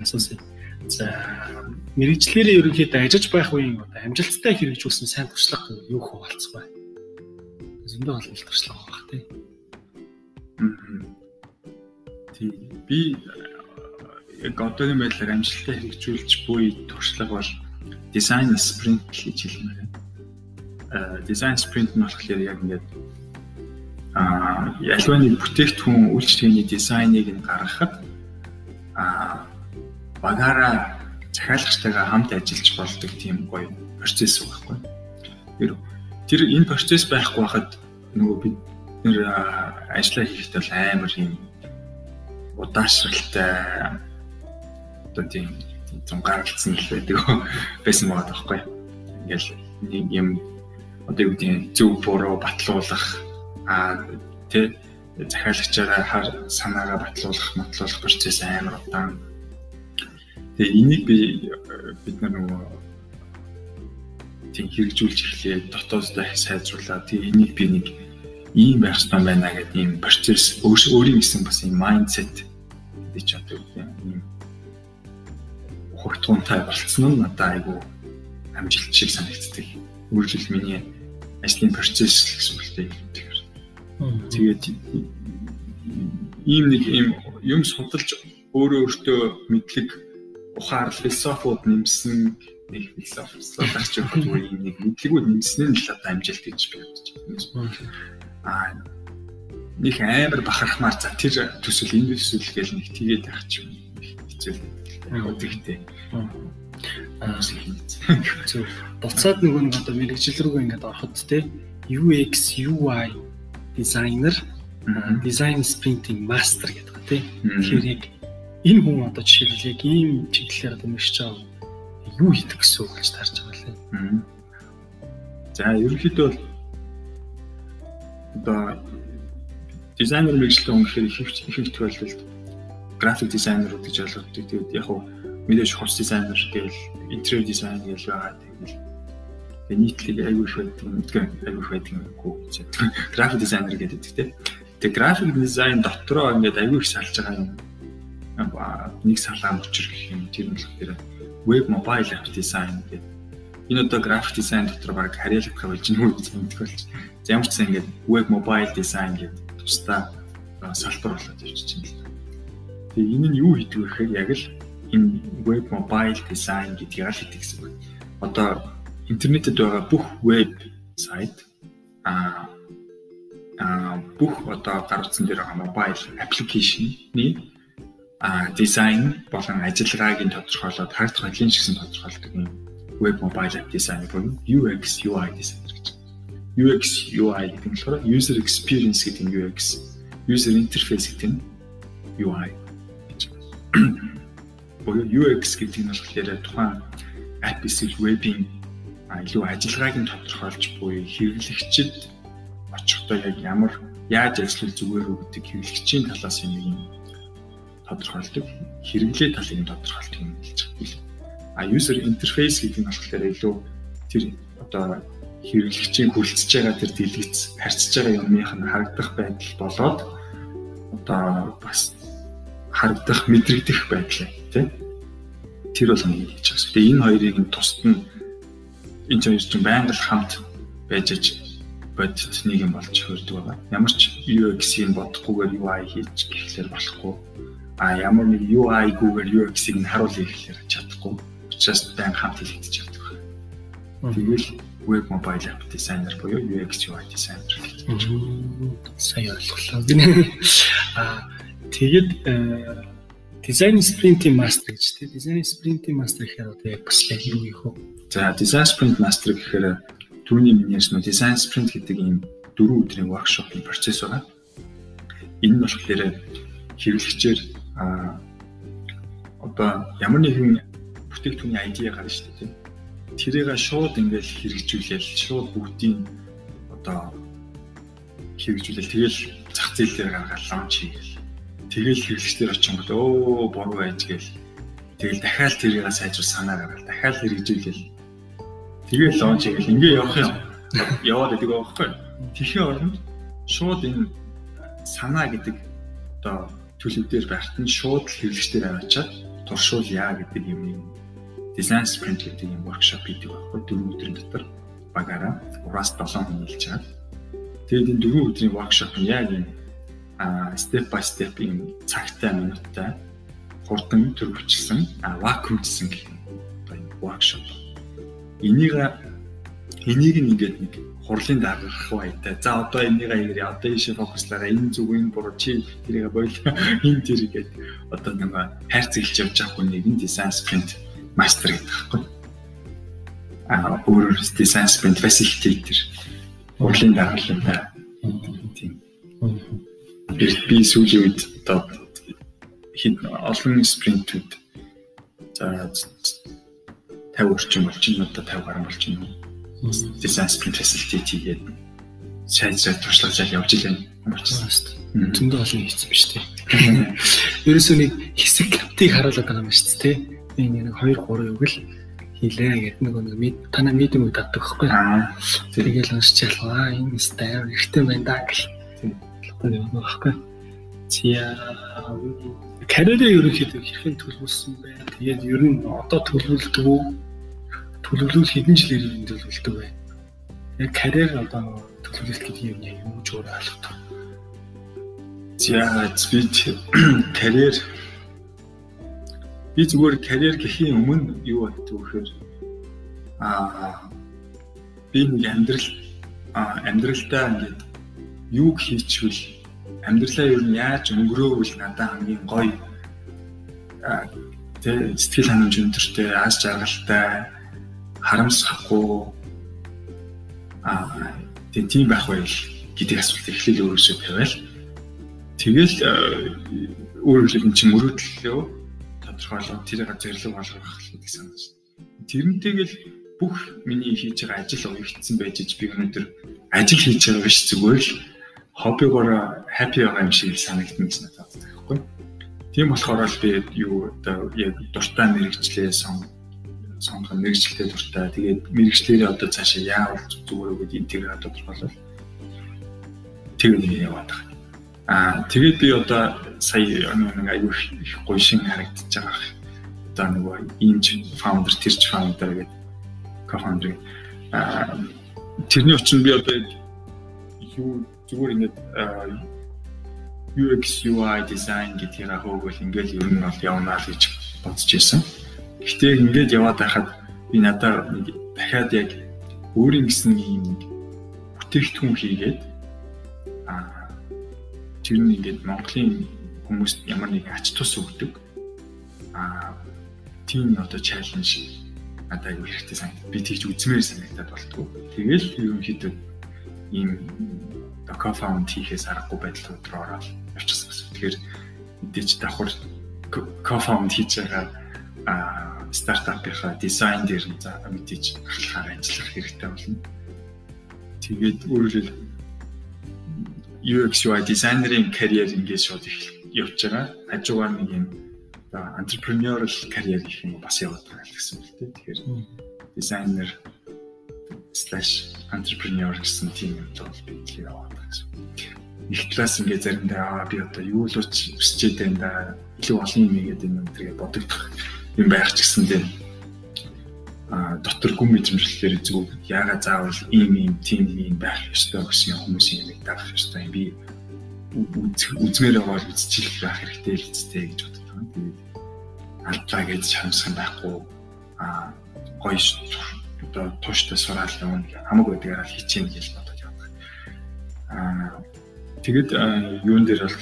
Асуусан за мэрэгчлэрээ ерөнхийдөө ажиж байх үеийн одоо амжилттай хэрэгжүүлсэн сайн туршлага юу хуваалцах вэ? Зөндөө бол туршлага байх тий. Тий. Би яг одоогийн байдлаар амжилттай хэрэгжүүлж буй туршлага бол design sprint гэж хэлмээр байна. Аа design sprint нь болохоор яг ингээд аа альва нэг бүтээгдэхүүн үйлчлэгээний дизайныг нь гаргахад аа багаараа захиалагчтайгаа хамт ажиллаж болдог тийм гоё процесс байхгүй. Тэр тэр энэ процесс байхгүй хахад нөгөө бид нэр ажиллаа хийхдээ бол амар юм удаашралтай одоо тийм зам гаргалцсан л байдаг байсан байгаа тоххой. Ингээл нэг юм одоо юу гэдэг зөв буруу батлуулах аа тэ захиалагчаараа санаагаа батлуулах, матлуулах процесс амар удаан Тэгээ энийг би бид нар нөгөө тийм хэрэгжүүлж эхлэе дотооддоо сайжруулаад тэгээ энийг би нэг ийм байх хэрэгтэй байна гэдэг ийм процесс өөрийн гэсэн бас ийм майндсет гэдэг ч одоо ийм хогтгонтай болцсон нь надад айгүй амжилт шиг санагддаг. Үргэлжлэл миний ажлын процесс гэсэн үг л тэгэхээр. Тэгээд ийм нэг ийм юм судалж өөрөө өөртөө мэдлэг ухаар философиуд нэмсэн нэг философич өгөх нэг мэдлэгүүд нэмсэн нь л одоо амжилт гэж би бодож байна. Аа нэг амар бахархмаар за тэр төсөл энэ төсөл гэж нэг тэгээд байх ч юм хэцүү л тэгтэй. Аа зөв. Буцаад нөгөө нэг одоо мэрэгжил рүү ингээд ороход те UX UI дизайнер дизайн спринтинг мастер гэдэг те. Тэгэхээр яг энэ хүн одоо жишээлбэл яг ийм чиглэлээр одоо мэрч байгаа юу хийдэг гэсэн үг гэж тарж байгаа лээ. За ерөнхийдөө бол одоо дизайнер мэрэгчлээ өнгөхээр их их тохиолдолд график дизайнерууд гэж ойлгодог. Тэгээд яг хуу мэдээж хувц дизайнер гээл интерьер дизайн гэж байгаа. Тэгээд тэгээ нийтлэг аягүй их байдаг. Мэдгүй аягүй их байдаг уу гэж. График дизайнер гэдэг тийм. Тэгээ график дизайн дотроо ингээд аягүй их салж байгаа юм нэг салаан учир гэх юм тэр нь болохоор web mobile app design гэдэг. Энэ одоо graphic design дотор баг харьяалах болж нүү гэж мэддэг болж. За ямар ч сан ингээд web mobile design гэдэг тусдаа салбар болоод явчихж байна л. Тэгээ энэ нь юу хийдэг вэ гэхээр яг л энэ web mobile design гэдгийг аль хийдэг гэсэн үг. Одоо интернетэд байгаа бүх веб сайт а а бүх одоо гар утсан дээр байгаа mobile application-ны а дизайн болон ажиллагааг нь тодорхойлоод хардах хөдөлгөөн шигсэн тодорхойлдог юм web mobile app design буюу UX UI designer гэж. UX UI гэдэг нь болохоор user experience гэдэг нь UX, user interface гэдэг нь UI гэж. Буюу UX гэдэг нь болохоор тухайн app эсвэл web-ийн илүү ажиллагааг нь тодорхойлж буй хэрэглэгчид очихдоо яг ямар яаж ажиллах зүгээр үү гэдэг хэрэглэгчийн талаас юм юм тодорхойлдог хэрэглээ талыг нь тодорхойлдог юм хэлж байгаа. А user interface гэдэг нь болохоор илүү тэр одоо хэрэглэгчийн хүрэлцэж байгаа тэр дэлгэц харьцаж байгаа юмных нь харагдах байдал болоод одоо бас харагдах мэдрэгдэх байдал тийм тэр бол нэг хийж байгаа. Тэгээ энэ хоёрыг нь тусад нь энэ хоёр чинь байнга л хамт байж аж бодит нэг юм болж хөрдөг байгаа. Ямар ч UX-ийг бодохгүйгээр UI хийж гэхлээр болохгүй а ямар нэг UI-гүйгээр UX-ийг нь харуулъя гэхээр чадахгүй. Учраас байн хамт хэлэгдэж явдаг. Тэгэл web mobile app designer буюу UX UI designer гэж. Сайн ойлголоо. А тэгэд design sprint-ийн master гэж тийм design sprint-ийн master гэхээр одоо яг бас яг юу юм хөө. За design sprint master гэхээр түрүүний миний ярьсан design sprint гэдэг ийм дөрвөн өдрийн workshop-ийн процесс байгаа. Энэ нь болохоор хэрэглэгчээр а одоо ямар нэгэн бүтээгдэхүүний ID гарна шүү дээ. Тэрийг шууд ингээд хэрэгжүүлээл шууд бүгдийн одоо хэрэгжүүлээл тэгэл зах зээл дээр гаргаад лонч хийгээл. Тэгэл хэрэглэгчдэр очингод өө буруу байж гээл. Тэгэл дахиад тэрийг сайжруул санаа гаргаад дахиад хэрэгжүүлээл. Тэгээ лонч хийгээл ингээ явах юм. Яваад идэг байхгүй. Тэхийн оронд шууд энэ санаа гэдэг одоо төлөв дээр байхад нь шууд хэрэглэгчдэр аваачаад туршуул яа гэдэг юм design sprint гэдэг юм workshop хийдэг байхгүй дөрвөн өдрийн дотор багаараа 3-7 хүн нийлж байгаа. Тэгээд энэ дөрвөн өдрийн workshop нь яг юм а step by step юм цагтай минуттай хурдан төрөвчлсөн а вакуумчсан гэх юм workshop. Энийг энийг ингээд нэг хурлын дараах баятай. За одоо энийг хийгэрээ. Одоо ийшээ фокуслаараа энэ зүг энэ буруу чи тэрийг бойл энэ тэр гээд одоо нэг хайрцаглаж явж байгаа хүн нэг дизайн спринт мастер гэдэг байхгүй. Аа өөрөөр дизайн спринт facilitator хурлын дараалалтай. Тийм. Би сүүлийн үед одоо хэд олон спринтүүд за 50 орчим болчихно одоо 50 гаруй болчихно design sprint facility гээд сайн сайн туршлагаж явж илээ болчихсон шүү дээ. Зөндөө олон хийсэн биз дээ. Ерөөсөө нэг хэсэг каптыг харуулдаг юм шүү дээ. Нэг 2 3 үг л хийлээ гэдэг нэг нэг танаа медиум үг татдаг байхгүй. Тэгээл уншиж ялгаа энэ стайл ихтэй байна да гэх. Одоо нэг байхгүй. Зя карьерээ ерөнхийдөө хэрхэн төлөвлөсөн бэ? Тэгээд ер нь одоо төлөвлөдөг үү? Төлөвлөл хэдэн жилээр юм төлөвлөлтөг вэ? Яг карьер одоо төлөвлөлт гэдэг юм яг юм ч өөр ойлгох. За би карьер би зүгээр карьер гэхийн өмнө юу боддог вэхээр аа би нэг амьдрал амьдралдаа ингээд юу хийчихвэл амьдралаа юу яаж өнгөрөөвөл надад хамгийн гоё тэ сэтгэл ханамж өндөртэй аз жаргалтай харамсахгүй аа тийм байх байл гэдэг асуулт эхлээл өөрөөсөө тавиал тэгэл өөрөөр хэлбэл чи мөрөөдлөө тодорхойлоо тэрийг зэрлэг болгох гэдэг санаж. Тэрнтэйгэл бүх миний хийж байгаа ажил уягдсан байж би өнөөдөр ажил хийж байгаа биш зүгээр л хоббигоор happy байгаа юм шиг санагдсан гэж надад байхгүй. Тийм болохоор л би юу одоо яг дуртай мэрэгчлээ сон сонгох мэрэгчлээ дуртай. Тэгээд мэрэгчлэрээ одоо цаашаа яавал зүгээр үү гэдэг интеграт тодорхойлол. Тэгээд нэг яваад байгаа. Аа тэгээд би одоо сая нэг аюу их гоё шин харагдаж байгаа. Одоо нөгөө иймч founder тэрч founder гэдэг co-founder аа тэрний учраас би одоо юу зүгээр ингээд UX UI design гэдгийг хөөгөл ингээл ер нь бол явнаа л гэж бодож байсан. Гэхдээ ингээд яваад байхад би надад нэг дахиад яг өөрийн гэсэн юм нэг бүтээгдэхүүн хийгээд аа тэр нь ингээд Монголын хүмүүст ямар нэг ач тус өгдөг аа тийм одоо чаленж надад аюу хэрэгтэй санагдав. Би тэгж үзмээр санагдаад болтгоо. Тэгэл ерөнхийдөө ийм co-found хийхээс аргагүй байдал руу ороод явчихсан гэсэн. Тэгэхээр мэдээж давхар co-found хийж байгаа аа стартапынхаа дизайн дээр нь за мэдээж ахлахаар ажиллах хэрэгтэй болно. Тэгээд өөрөөр UX UI дизайнерын карьер ингээд шууд их явж байгаа. Хажуугаар нэг юм entrepreneurial карьер гэх юм бас яваад байгаа гэсэн үг тийм. Тэгэхээр дизайнер slash entrepreneur гэсэн тийм юм бол би тийм яваад байгаа гэсэн. Их класс ингээд заримдаа аа би одоо юу л уч өсчээд байна да. Илүү олон юм игээд энэ өнтергээ бодогдох юм байх ч гэсэн тийм а дотор гүн мэдрэмжлэлээр зүг яагаад заавал ийм ийм тийм ийм байх ёстой гэсэн хүмүүсийн юм дагах ёстой юм би үзмээр байгаа үзчихэл байх хэрэгтэй л зүтэй гэж боддог юм. Тэгээд алдаа гэж шамсах юм байхгүй а гоё одоо тууштай сураал явна хамаагүй байдгаар л хийчихээн гэж бодож явдаг. Аа тэгэд юун дээр бол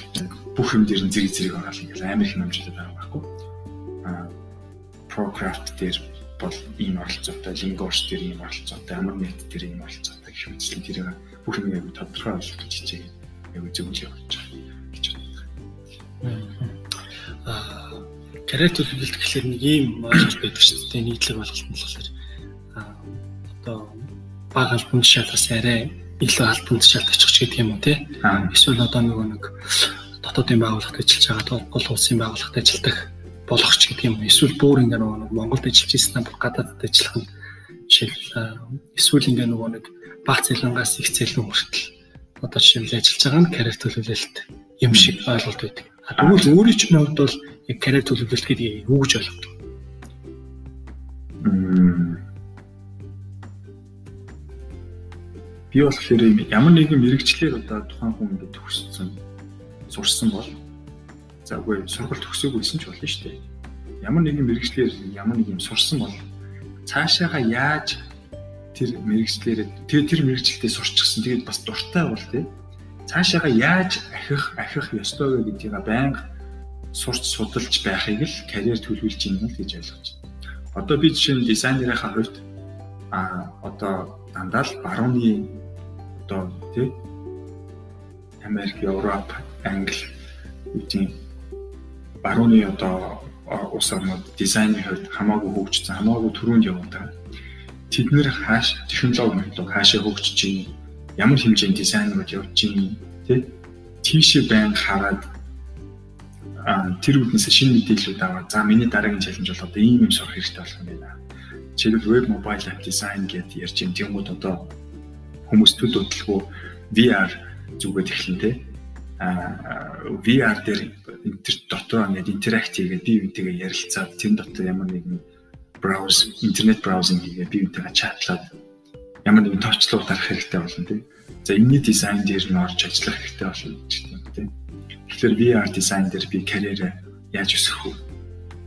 бүх юм дээр нь зэрэг зэрэг ороод ингээл амар их намжлаад байгаа Procraft дээр бол ийм оролцоотой, Lingors дээр ийм оролцоотой, Amornet дээр ийм оролцоотой гэх мэт тэрийг бүх юм яг тодорхой ойлгож хичээг яг зөвлөж явуулж байгаа гэж боддог. Аа, карьер төлөвлөлт гэхэлэр нэг ийм маш байдаг шүү дээ. Нийтлэг ойлголт нь болохоор аа одоо бага албанд шалгаас арай илүү албанд шалгахч гэдэг юм уу те. Эсвэл одоо нөгөө нэг дотоодын байгууллагад ажиллаж байгаа бол улсын байгууллагад ажилладаг болох ч гэдэг юм. Эсвэл бүр ингээ нөгөө Монголд ажиллаж ирсэн бүр гадаадд ажиллах нь жишээл эсвэл ингээ нөгөө нэг баг цалингаас их цалин хүртэл одоо жишээл ажиллаж байгаа нь карьер төлөвлөлт юм шиг ойлголт байдаг. А тэгвэл өөрийн чинь хувьд бол яг карьер төлөвлөлт гэдэг юу гэж ойлгодог? би болохоор ямар нэгэн мэрэгчлэр одоо тухайн хүн ингээд төгссөн сурсан бол за үгүй сургалт төгсөөгүйсэн ч болно шүү дээ. Ямар нэгэн мэрэгчлэр ямар нэг юм сурсан бол цаашаага яаж тэр мэрэгчлэрээ тэр тэр мэрэгчлэлтэй сурчсан. Тэгээд бас дуртай бол тий. Цаашаага яаж ахих ахих ёстой вэ гэдгийг байнга сурч судалж байхыг л карьер төлөвлөж юм л гэж ойлгож байна. Одоо би жишээ нь дизайнерийнхаа хувьд а одоо дандаа л барууны одоо тий Америк, Европ, Англи үгүй барууны одоо улс орнууд дизайны хувьд хамаагүй хөгжсөн, хамаагүй түрүүнд явдаг. Тэд нэр хааш технологи руу хаашаа хөгжиж чинь ямар хэмжээний дизайнууд явж чинь тий тийшээ байн хараад тэр үднээс шинэ мэдээлэлүүд аваад за миний дараагийн чаленж бол одоо ийм юм сурах хэрэгтэй болох юм байна. Жишээлбэл веб мобайл app design гэдэг ярьж юм тиймүүд одоо хүмүүстүүд бодлого VR зүгээд эхлэн тэ а VR дээр интер дотор ингээд интеракт хийгээд бие биентэйгээ ярилцаад тэр дотор ямар нэгэн брауз интернет браузинг хийгээд бие биентэйгээ чатлаад ямар нэгэн товчлууд дарах хэрэгтэй болно тийм. За энэний дизайн дээр нь орж ажиллах хэрэгтэй болно гэж тийм тийм. Тэгэхээр VR дизайн дээр би карьераа яаж өсгөх вэ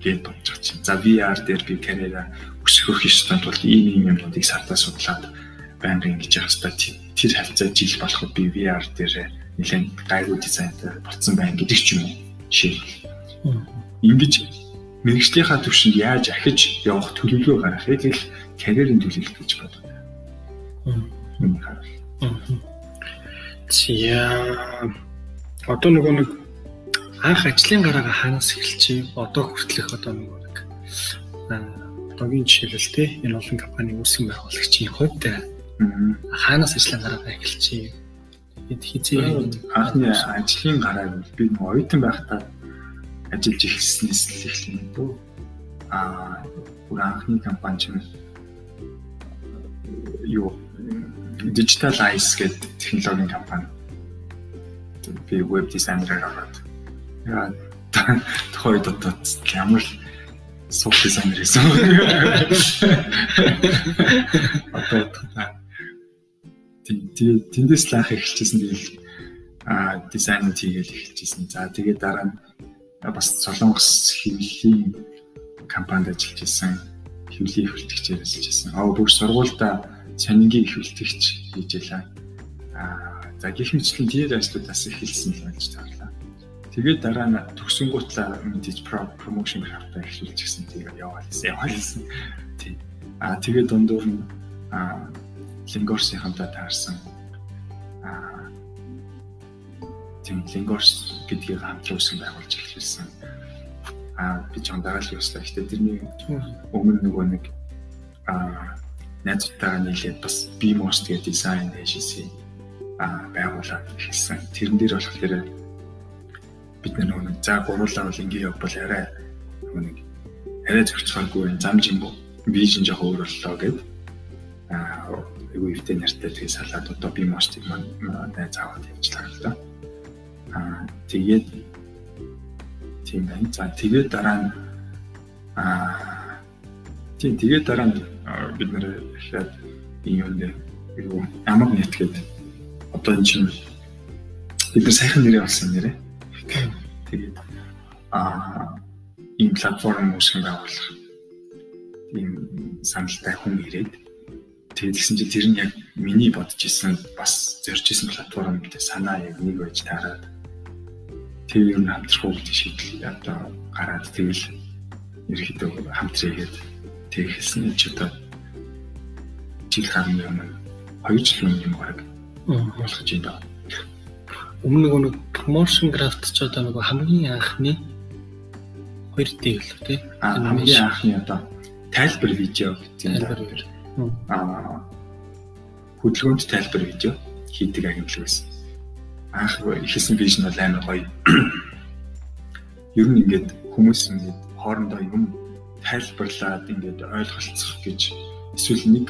гэж бодож байгаа чинь. За VR дээр би карьераа өсгөх ёстой тул ийм ийм юмнуудыг сартаа судлаад байнга ингэж явах хэрэгтэй. Тэр хавцаа жил болоход би VR дээр нэлээд гайгүй дизайнтай болцсон байна гэдэг ч юм уу. Жишээ. Ингэж мэрэгжлийнхаа төвшөнд яаж ахиж явах төлөвлөгөө гаргахыг л карьерийн төлөвлөлт гэж боддог. Зя одоо нөгөө нэг анх ажлын гараагаа хаанаас эхэлчихээ одоо хүртэлх одоо нөгөө нэг одоогийн жишээлбэл те энэ олон компани үүсгэн байгуулагчийн хувьд хаанаас ажлын гараагаа эхэлчихээ тэгэд хизээ анхны ажлын гарааг би оюутан байхдаа ажиллаж эхэлснээс л эхлэн дөө а бүр анхны компани чинь юу Digital Eyes гэдэг технологийн компани. Би веб дизайнераар ороод. Яа тохой дотоод ямар л сух дизайнер гэсэн. Одоо тэндээс л анх эхэлчихсэн тэгэл а дизайн хийгээл эхэлчихсэн. За тэгээ дараа нь бас Солонгос хэвлэлийн компанид ажиллаж исэн. Хэвлэлийн хөлтөгчээр ажиллаж исэн. Аа бүр сургуультай сонингийн их үлтгэгч хийж ялаа. Аа за гих мэтлэн тэр ажлуудаас эхэлсэн л болж таарлаа. Тэгээд дараа нь төгсөнгүүтлээ мэдээж промошн хавтаа эхлүүлж гисэн тэгээд яваалсан яваалсан. Тий. Аа тэгээд дундуур нь аа Лингорсын хамтаа таарсан. Аа тийм Лингорс гэдгийг хамтран үүсгэн байгуулж эхлүүлсэн. Аа би ч ондагаал юуслаа. Гэтэ тэрний өмнө нөгөө нэг аа найзуудтайгаа нийлээд бас BMOS тэгээ дизайн agency а байгуулаад эхэлсэн. Тэрэн дээр болохоор бид нөгөө за гуруулаа бол ингэ явбал арай нөгөө нэг арай зөрчилгөөгүй зам жимбо вижн жоох өөр боллоо гэд а эгүй өвтэй нартай тэгээ салаад одоо BMOS-ыг маань найз аваад явуулчихлаа л да. А тэгээд тийм байна. За тэгээд дараа нь а Тийм тэгээд дараа нь бид нэр ихэд юм дээр юу амар нет гэдэг одоо энэ чинь бид нар сайхан нэрээ болсон нэрээ. Тэгээд аа ийм платформ үүсгэн байгуулах ийм саналтай хүн ирээд тэгээд гэсэн чинь тэр нь яг миний бодож исэн бас зорж исэн платформ гэдэг санаа яг нэг байж таараад тэр юу хамтрах уу гэдэг шийдэл одоо гараад тэгэл ерөөхдөө хамтраагээд тэг хэлсэн ч одоо жил гарны өмнө 2 жилийн юм баг болох гэж байна. Өмнө нэг promotion craft ч одоо нэг хамгийн анхны 2D л тий. Аа хамгийн анхны одоо тайлбар видео тайлбар. Аа хөдөлгөөнд тайлбар видео хийдэг агентлаг байсан. Анх ихсэн вижн бол амар гоё. Ер нь ингээд хүмүүс ингээд хоорондоо юм тайлбарлаад ингээд ойлголцох гэж эсвэл нэг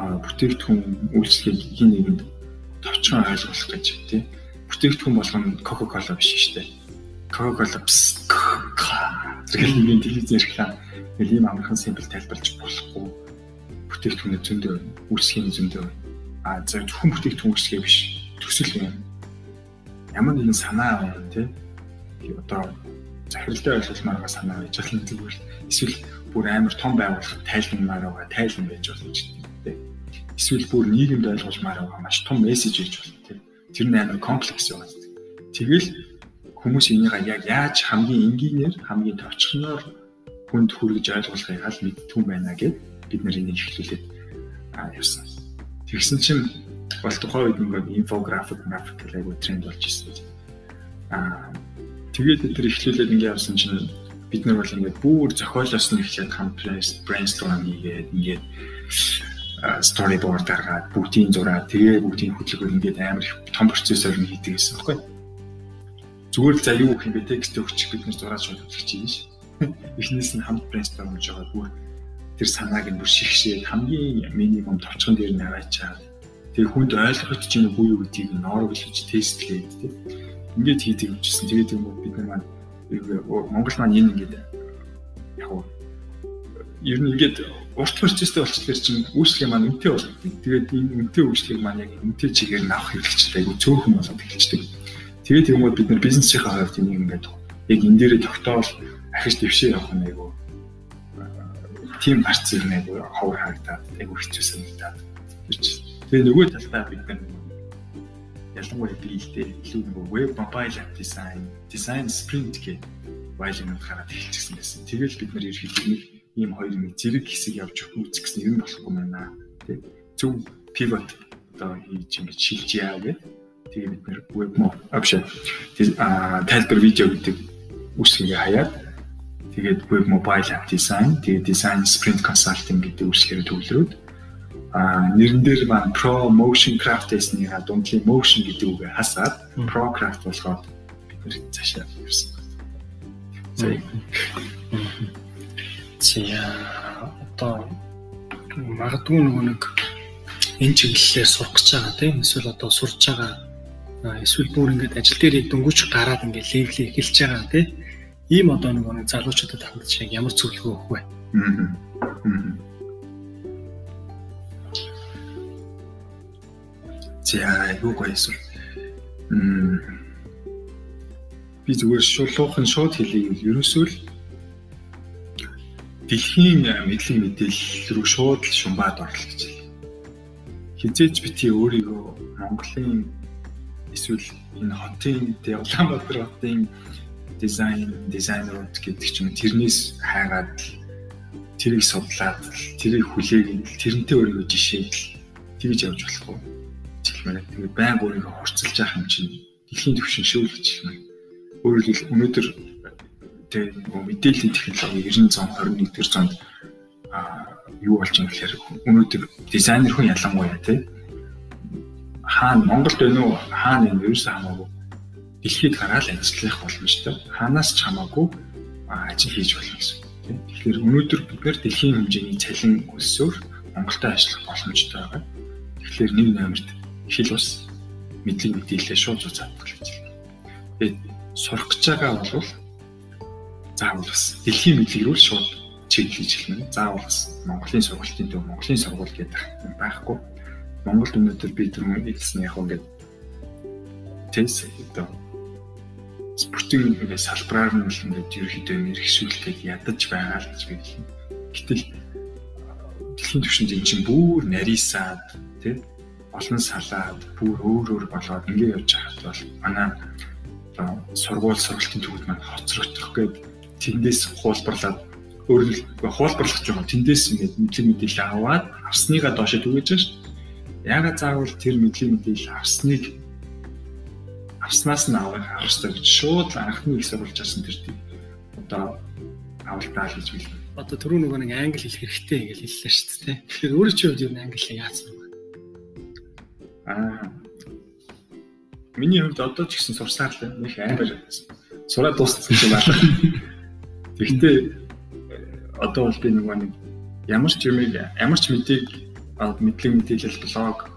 бүтээгдэхүүн үйлчлэгийг хин нэгэнд товчхон ойлгуулах гэж тий. Бүтээгдэхүүн болгоно Coca-Cola биш шүү дээ. Coca-Cola зэрэг нэг телевизэн реклам нэг ийм амархан симпл тайлбарлаж болохгүй бүтээгдэхүүн зөндөө үүсгэхийн зөндөө а зөв зөвхөн бүтээгдэхүүн үүсгээ биш төсөл юм ямар нэгэн санаа байна тий одоо захиралтай ойлгуулмаар байгаа санаа байж болно зүгээр эсвэл бүр амар том байгууллага тайлбармаар байгаа тайлан байж болно ч тий эсвэл бүр нийгэмд ойлгуулмаар байгаа маш том мессеж хийж болно тий тэр нь амар комплекс юм. Тэгэл хүмүүс энийг яг яаж хамгийн энгийнээр хамгийн товчхоноор хүнд хүргэж ойлгуулахыг аль мэдтгүй байна гэд бид нар энийг эхлүүлээд явсан. Тэгсэн чинь бол тухайн үед ингээд инфографик график гэдэг тренд болж ирсэн. Аа тэгээд тэр эхлүүлээд ингээд явсан чинь бид нар бол ингээд бүр зохиолоос нь эхлээд хамт brainstorm хийгээд ингээд storyboard гаргаад бүгдийн зураа тэгээ бүгдийн хөдөлгөөр ингээд амар их том процессор нь хийдэг гэсэн баггүй. Зүгээр л за юу гэх юм бэ текст өгчих бид нар зураа шууд өгчих чинь ш. Эхнээс нь хамт brainstorm хийж байгаа бүр тэр санааг нь бүр шигшээд хамгийн минимум товчхон дээр нь аваачаад тэг хүнд ойлгох чинь юу юу гэдгийг ноорог хэлж тестлээд тэг. Ингээд хийдэг юмчсэн. Тэгээд юм бид нар маань Монгол маань энэ ингээд яг ер нь ингээд урт процесстэй болчихлоор чинь үйлчлэг маань үнэтэй болно. Тэгээд энэ үнэтэй үйлчлэг маань яг үнэтэй чигээр нь авах хэрэгцээтэй айгу цөөхөн болоод эхэлчихдэг. Тэгээд тийм үү бид нар бизнесийн хувьд энийг ингээд яг энэ дээрээ тогтоол ахиж дэвшээ явах нь айгу тийм гарц ирнэ айгу ховор харагдаад айгу хэцүү санагдаад гэж. Тэгээд нөгөө талдаа бид нар ялангуяа биелдээ илүү нөгөө web mobile app design, design sprint гэх байлгын хараад эхэлчихсэн байсан. Тэгэл бид нар ерөнхийдөө ийм хоёр нэг зэрэг хэсэг явж үзэх гэсэн юм болохгүй байна. Тэ зөв pivot одоо хийж ингэж шилж яа гэдэг. Тэгээ бид нэр web mo option а тайлбар видео гэдэг үсгээ хаяад тэгээд web mobile app design тэгээд design sprint consulting гэдэг үсгээр төвлөрөөд а нэрэн дээр маань pro motion craft гэсний дундлын motion гэдэг үгээ хасаад pro craft болгоод бид нэр цаашаа явсан. За За одоо магадгүй нөгөө нэг энэ чиглэлээр сурах гэж байгаа тийм. Эсвэл одоо сурж байгаа эсвэл бүр ингээд ажил дээр дөнгөж гараад ингээд левел эхэлж байгаа тийм. Ийм одоо нөгөө нэг залуучуудад хандж яг ямар зөвлөгөө өгөх вэ? За юу гоёсон. Мм би зүгээр шулуухан шууд гэвэл ерөөсөө л дэлхийн мэдлэг мэдээлэл рүү шууд л шумбаад орлоо гэж байна. Хизээч бити өөрийгөө Монголын эсвэл энэ хотын Улаанбаатар хотын дизайн дизайнерууд гэдэг чинь тэрнээс хайгаад тэрийг судлаад тэрийг хүлээгээд тэрнтэй өөрийгөө жишээд тэгж явж болохгүй. Чихмээр тэгээ байнга өөрийгөө хурцлж явах юм чинь дэлхийн түвшин шүүлж байна. Өөрөөр хэлбэл өнөөдөр тэгээ мэдээллийн технологи 90 121 зуунд а юу болж байгаа гэхээр өнөөдөр дизайнер хүн ялангуяа тий хаана Монголд байна уу? Хаана энэ ерөөсөө хамаагүй? Дэлхийд гараад ажиллах боломжтой хаанаас ч хамаагүй ажил хийж болно гэсэн тий тэгэхээр өнөөдөр бид нэр дэлхийн хэмжээний цалин өссөөр Монголтой ажиллах боломжтой байгаа. Тэгэхээр нэг номерт хэл ус мэдлэг мэдээлэлээ шууд зузаадах гэж байна тэгээд сурах гэж байгаа бол заавал бас дэлхийн мэдлэг рүү шууд чиглэж хэлмэн. Заавал бас Монголын сургалтын төв Монголын сургууль гэдэг байхгүй. Монголд өнөөдөр би тэр хэлсэн яг ингээд тэнс одоо спортын ингээд салбараар нь л ингээд ерөөхдөө мэрэгшүүлэхэд ядаж байгаа л гэж би хэлнэ. Гэтэл дэлхийн түвшинд эн чинь бүр нарийсаад тий олон салаад бүр өөр өөр болоод ингээд явж байхад бол манай сургууль сургалтын төвд маань хоцрогдох гэдэг тэндээс хуулбарлаад өөрөлд хуулбарлах жоохон тэндээс ингээд мэдлэг мэдээлэл аваад авсныгаа доошо түгэж шүү. Ягаад заавал тэр мэдлэг мэдээлэл авсныг авснаас нь авах хэрэгтэй гэж шууд анхны их сурвалж асан тэр тийм одоо авалтаа хийж билээ. Одоо түрүү нөгөө нэг англи хэлэх хэрэгтэй гэж хэллээ шүү дээ. Тэгэхээр өөрөө хувьд юу англи хэл яасан? Аа Миний хувьд одоо ч гэсэн сурсаар л нэг амар сураад дууссан юм байна. Гэхдээ одоо бол би нөгөө нэг ямар ч юмыг ямар ч мэдээг мэдлэг мэдээлэл блог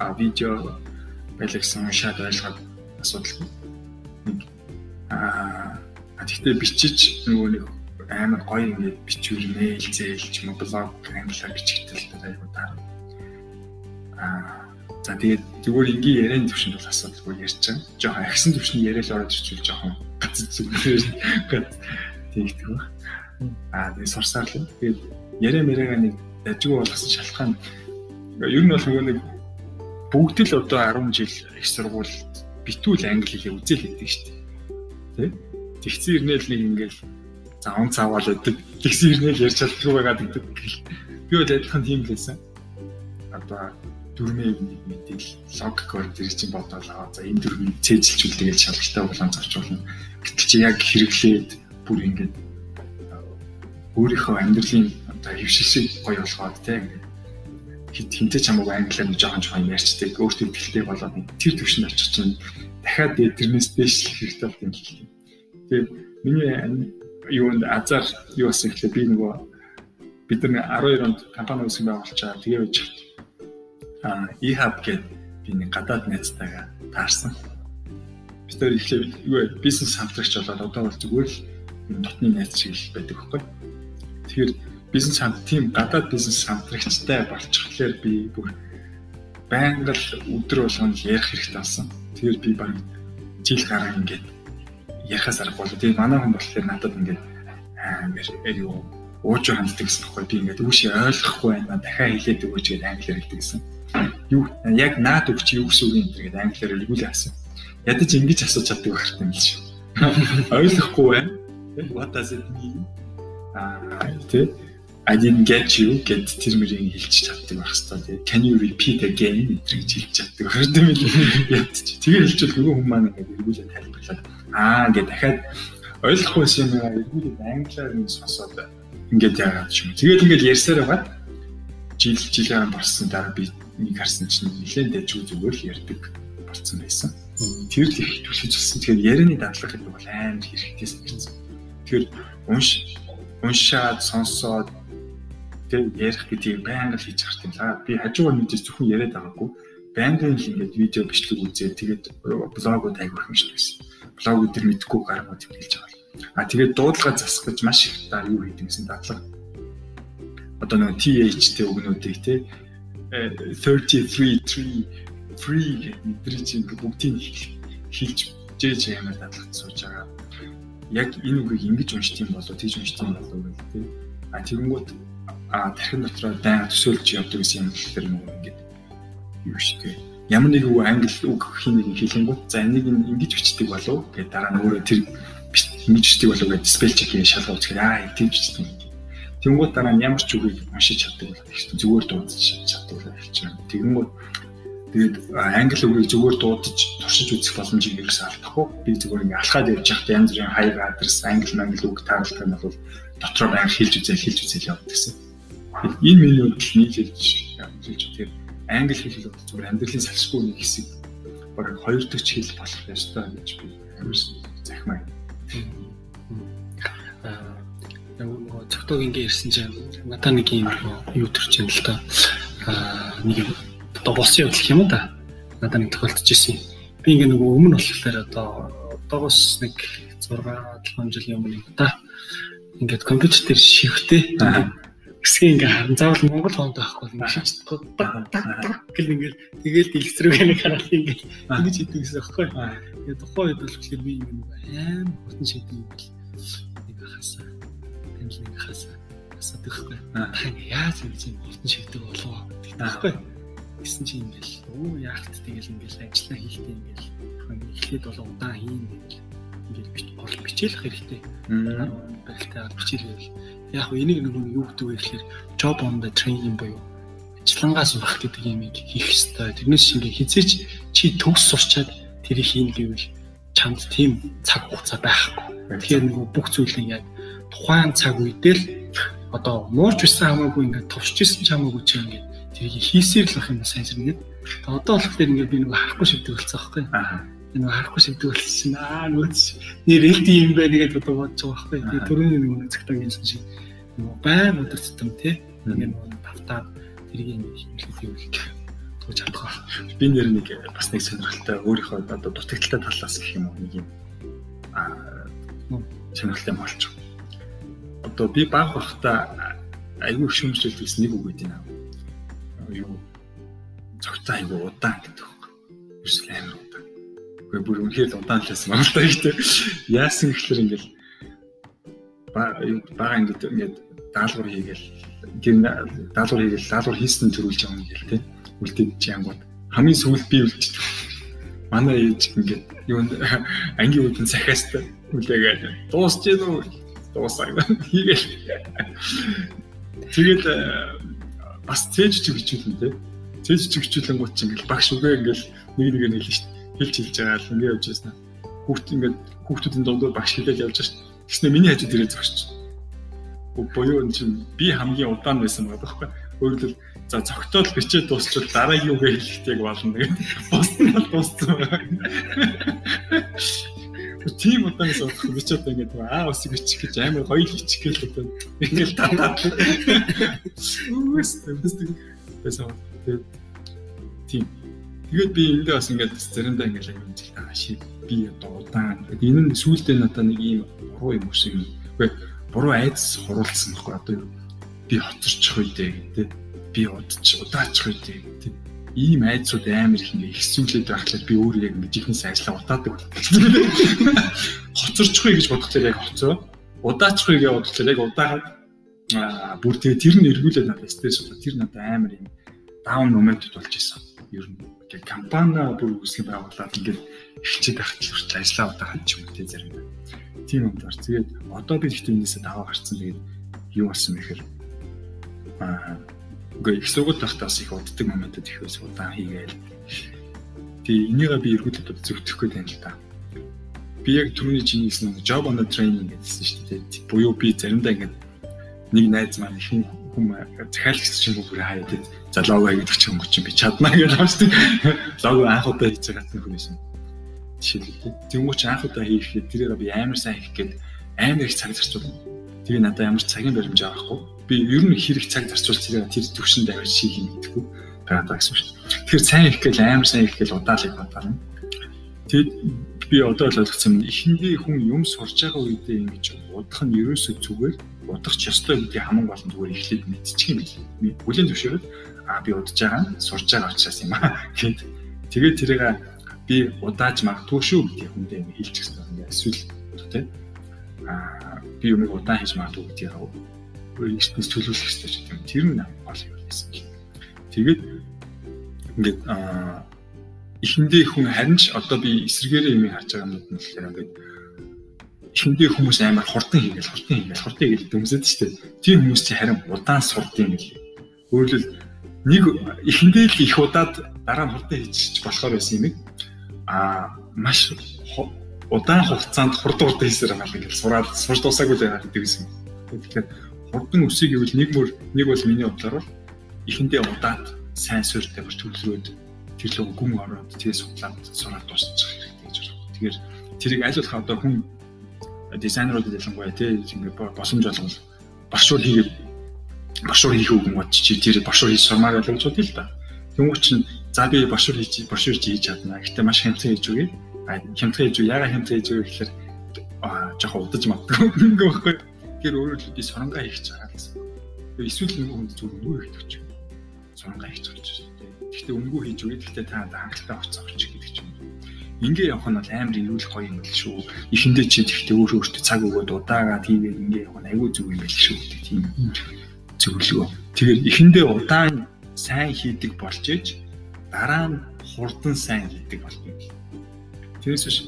а видео байлгсан уншаад ойлгоод асуудалгүй. А Тэгэхдээ бичиж нөгөө нэг амар гоё ингээд бичвэр мэйл зээл ч юм блог англиар бичигдэл айгуу таа. Аа за тэгээд зүгээр ингийн ярианы төвшөнд бол асуудалгүй ярьж байгаа. Жохон агсан төвшний яриад ороод ирчихвэл жохон гацц зүгээр тэгдэг ба. Аа тэгээд сурсаар л. Тэгээд яриа мэрэга нэг дажгүй болгосон шалтгаан ер нь бол нөгөө нэг бүгд л одоо 10 жил их сургуульд битүүл англи хэлээ үзэл хийдэг шүү дээ. Тэ? Тэгсэн ирнэл нэг ингээл за он цаавал өгдөг. Тэгсэн ирнэл ярьж чаддгүй байгаад гэдэг. Би бол адилхан тийм л байсан. Одоо дүрмээ нэг мэдээл логикоор тэр чинь бодоолаа. За энэ дүрмийг цээжилчүүлээ гэж шалгалтай болон зарчуулна. Гэтэл чи яг хэрэглээд бүр ингээд өөрийнхөө амьдралын одоо хөвшилсийг гоё болгоод тийм хит хинтэй ч хамаагүй англиар нь жоохон жоохон ярьцдаг өөртөө ихтэй болоод тэр төвшөнд очих чинь дахиад тэрнээс дэш хэрэгтэй болт юм л. Тэгээд миний юунд азар юу бас ихлэ би нөгөө бид нар 12 онд компани үүсгэн байгуулчаа тэгээ байж e-hub гэдэг би нэг гадаад найзтайгаа таарсан. Бид нар ихлэ юу бизнес хамтрагч болоод одоо бол зүгээр л дотны найз шиг л байдаг байхгүй. Тэгэхээр бизнес хамт тийм гадаад бизнес хамтрагчтай болчихлоор би бүр байнга л өдөр болгон ярих хэрэгтэй болсон. Тэгэхээр би баг жил гараа ингээд ярихаас аргагүй. Тэгээ манай хүн болохоор надад ингээд амар юу ууж ханддаг гэсэн байхгүй би ингээд үүш ойлгохгүй байна дахиад хэлээд өгөөч гэдэг англиар хэлдэг гэсэн. Юу яг наад өгч юу гэсэн үг юм гэдэг англиар хэлгүүлээ асан. Ядаж ингэж асууж чаддаг байх юм л шүү. Ойлгохгүй байна. What does it mean? Аа тий I didn't get you гэд тэр мөрийг хэлж чаддаг байх хэвээр тий. Can you repeat again гэж хэлж чаддаг байх юм л ядч. Тэгээ хэлчихвэл нөгөө хүмүүс маань ингээд эргүүлээ тайлбарлаад аа ингээд дахиад ойлгохгүй юм аа эргүүлээд англиар нь сонсоод ингээд яагаад ч юм. Тэгээд ингээд ярьсаар байгаад жил жилийн болсон дараа би нэг харсан чинь нэлээд дэжгүй зүгээр л ярьдаг болсон байсан. Тэр л их түлхэж болсон. Тэгэхээр ярианы дадлага гэдэг бол амар хэрэгтэй санагдсан. Тэгэхээр унш уншаад сонсоод тэг ярих гэдгийг байнга л хийж харт юм лаа. Би хажуугаар мэдээж зөвхөн яриад байгаагүй. Байнгын л ингээд видео бичлэг үзээ. Тэгээд блогууд айгүйх юм шиг байсан. Блог өдр мэдхгүй гаргууд хэлж байгаа. А тэгээд дуудлага засах гэж маш их даа юу хийдэг гэсэн дадлага. Одоо нэг TH-тэй өгнүүдийг те 33 3 free гэдэг чинь бүгдийг хэлж жээж ямар дадлага сууж байгаа. Яг энэ үгийг ингэж унших юм болоо тийж унших юм болоо гэх те. А тэгэнгүүт а тархин дотроо байнга төсөөлж явдаг гэсэн юм хэлэхээр нөгөө ингээд юу шүү дээ. Ямар нэг үг англи үг хийнийг хэлэнгүүт за энийг ингэж бичдэг болов гэдэг дараа нь өөрөө тэр ингэж бичдэг болов гэдэг спел чекийг шалгаж үзэхээр аа ингэж бичдэг. Тэнгүүт дараа нь ямар ч үгийг уншиж чаддаг болов их зүгээр дуудаж чаддаг болов хэлчихэв. Тэгэнгүүт тэгээд англи үгийг зүгээр дуудаж туршиж үзэх боломжийг ерөөсөө алдахгүй. Би зүгээр ингээ алхаад явж байхдаа янз бүрийн хаяг адрес англи англи үг тааруулах нь бол дотроо байнга хэлж үзэл хэлж үзэл явдаг гэсэн Энэ миний бодлол нийлж хэлж тэр англи хэл бол зүгээр амьдралын салшгүй нэг хэсэг баг хоёр дахь хэл болох ёстой гэж би амар захимаа. Нөгөө цогтойг ингээ ирсэн чинь надаа нэг юм юу төрч юм л та. Аа нэг одоо болсон явдал юм да. Надаа нэг тохиолдож ирсэн. Би ингээ нөгөө өмнө болохоор одоо одоогоос нэг 6 7 жилийн өмнө да. Ингээд компьютер дээр шивхтэй хэсгийг ингээ харан заавал Монгол хонд байхгүй ингээ шиж гэл ингээ тэгэл дэлгэцрүүгээ нэг хараад ингээ ингэж хийдэг гэсэн байхгүй. Тэгээ тухайн үед болохоор би ингээ нэг аим хурдан шийдэг юм бол нэг хасаа ингээ хасаа хасаад байхгүй. Та яаж ингэж юм хурдан шийдэг болов гэдэг байхгүй. Гэсэн чи ингээл өө яахт тэгэл ингээл ажиллаа хийхдээ ингээл эхлээд бол удаан хийн тэгэл ингээл бич гол бичээлэх хэрэгтэй. Барилтаа бичээлэл яг энийг нэг юу гэдэг вэ гэхээр job on the training буюу ажиллангаас урах гэдэг юмыг хийх ёстой. Тэрнээс шингээ хизээч чи төгс сурчаад тэрийг хийн гэвэл чамд тийм цаг хугацаа байхгүй. Тэгэхээр нөгөө бүх зүйлийг яг тухайн цаг үедээ л одоо муурч байсан хамаагүй ингээд товч исэн ч хамаагүй чи ингээд тэрийг хийсээр л ах юм сайн зэрэгэд. Одоо болохоор ингээд би нөгөө харахгүй шивдэг болцсон байхгүй. Энэ харахгүй шивдэг болсон аа нөөц нэр элд юм байна гэж бодож байгаа байхгүй. Тэгээ түрүүний нөгөө цагтаа гэсэн шиг нөгөө байн өдөр тутам тий ингээд нөгөө тавтаад тэрийг хэмжлэх юм л тууж чадах. Би нэр нэг бас нэг сонирхолтой өөрийнхөө одоо дутагдaltaй талаас гэх юм уу нэг юм аа сонирхолтой болж байгаа. Одоо би баг бахта айгүй шүмжлэлт гэсэн нэг үг гэдэг юм. Юу цогтой айгүй удаан гэдэг үг. Ерөөс амар удаан. Гэхдээ бүр үнэхээр удаан л байсан байна л да ихтэй. Яасан гэхэлэр ингээл бага ингээд ингээд даалгавар хийгээл гэр даалгавар хийгээл даалгавар хийсэн төрүүлж юм гээл те. Үлдээд чи ангууд хамгийн сүүлд би үлдчих. Манай ээж ингээд юу ангийн үүдэн сахиаст үлээгээл дуусч гэнэ үү? Дуусаа хийгээл. Тэгээд э, бас цээж чиг хичүүлэн те. Цээж чиг хичүүлэн гут чи ингээл багш үгээ ингээл нэг нэг нь хэлж хэлж хэлж байгаа л ингээд явж байсан. Хүүхд ингээд хүүхдүүдийн дундуур багш хэлээд явж шүү. Тэгснэ миний хажууд ирээ зогсчих. Буюу энэ чинь би хамгийн удаан байсан байгаа байхгүй. Өөрөлд за цогтол бичээд дуусчвал дараагийн үгээ хэлэхтэйг болно гэдэг. Босны бол дууссан байгаа. Тийм удаан утга би ч одоо ингээд аа усыг бичих гэж амар гоё бичих гэж одоо ингээд татаад. Үс тийм байсан. Тийм. Тэгээд би эндээ бас ингээд заримдаа ингээд юм жил таа ши би одоо удаан. Энэ нь сүүлдээ надад нэг ийм буруу юм шиг юм. Үгүй буруу айдас хуруулсан байхгүй одоо би хоцорчих үедээ гэдэг би удаж удаачих үедээ ийм айдсууд амар их ингээ ихсүүлээд байхлаар би өөрөө яг ингээ жихнээс ажиллаа удаадаг байна. Хоцорчих үе гэж бодглохлоор яг хоцоо. Удаачих үе гэж бодглохлоор яг удаагаад аа бүр тэгээ тэр нь эргүүлээд надад стресс болоо. Тэр надад амар юм даун моментд болж исэн. Ер нь ингээ компани бүр үүсгэн байгуулаад ингээ эхчээд ахт хүртэл ажиллаа удаагаад ч юм уу те заримдаа тийм юм даар. Тэгээд одоо би ихтэй энэсээ даваа гарцсан. Тэгээд юу болсон бэ гэхээр аа үгүй их сургууль тахтаас их уддаг моментод их байсан удаан хийгээл. Тэгээ энийгээ би эргүүлээд одоо зөвтгөх гээд байна л да. Би яг түрүүний чиний гэсэн нэг job on the training гэсэн шүү дээ. Буюу би заримдаа ингээд нэг найз маань их хүм захиалагч чинь бүр хаяа тийм залуугаа гэдэг чинь өнгөч би чадна гэж байна шүү дээ. Лого анх удаа хийж байгаа хүн байсан жишээлбэл тэмүүч анх удаа хийхэд тэрээр би амар сайн хийх гээд амар их цаг зарцуулна. Тэгээ надад ямар цагийн баримж авахгүй. Би ер нь хэрэг цаг зарцуулж тэрийг тэр төвшөнд аваад шийхийг мэдгүй байгаа гэсэн шүү. Тэгэхээр сайн хийх гээл амар сайн хийх гээл удаалыг бодоорно. Тэгэд би одоо л ойлгосон юм. Эхэндээ хүн юм сурж байгаа үедээ ингэж удах нь ерөөсөө зүгээр удах ч ёстой гэдгийг хамгийн гол нь зүгээр эхлээд мэдчих юм бил. Бүлийн төвшөөрөл а би удаж байгаа нь сурж байгаа учраас юм аа гэд тэгээд тэрийг би удааж магадгүй шүү гэдэг хүндээ гэсэн ингээ эсвэл тий аа би юмыг удаан хийж магадгүй гэдгийг ертөнц төлөвлөх хэрэгтэй ч юм тэр нь гол юм байсан. Тэгээд ингээд аа эхэндээ хүн харин ч одоо би эсрэгээрээ юм харж байгаа юмуд нь болохоор ингээд эхэндээ хүмүүс амар хурдан хийгээл хурдан хийгээл хурдан хийгээл дөмсөд ч тийм хүмүүс чи харин удаан гэл. Өөрөлд нэг эхэндээ л их удаад дараа нь хурдан хийчих болохоор байсан юм а маш удаан хугацаанд хурд хурд хийсээр байгаа л ингээл сураад сурж дуусаагүй л байгаа гэдэг юм. Тэгэхээр хурдан өсөй гэвэл нэг мөр нэг бол миний бодлоор бол эхэндээ удаад сайн суурьтай бүр төлрөөд тэр лөө гүн ороод тэгээ судлаад сураад дуусчих хэрэгтэй гэж байна. Тэгэхээр тэрийг аль болох одоо хүн дизайнеруудад ялангуяа тий ингээ босомж болгол башуур хийгээд башуур хийх үг юм уу чи тэр башуур хийж сурмаар байлаа гэж бодъё л да. Тэнгүүч чинь За би бошуур хийж бошуур хийж чадна. Гэхдээ маш хямдхан хийж үгүй. А хямдхан хийж үгүй. Яга хямдхан хийж үгүй гэхээр аа жоохон удаж магадгүй ингээ байхгүй. Тэгэхээр өөрөөр хэлбэл би соронгаа хийх байгаа гэсэн. Эсвэл нэг хүнд зүг өнгөө хийх гэж. Соронгаа хийх гэж байна. Гэхдээ өнгөө хийж үгүй. Гэхдээ та хангалттай оцоо авчих гэдэг чинь. Ингээ явах нь бол амар ирүүлэх гоё юм л шүү. Эхэндээ чи тэгтээ өөр өөртөө цаг өгөөд удаагаад хийгээд ингээ явах нь айгүй зүг юм байл шүү гэдэг тийм зөвлөгөө. Тэгэхээр эхэндээ удаан сайн хийдэг болж ээж дараа нь хурдан сайн хийдэг болно. Тэрээс биш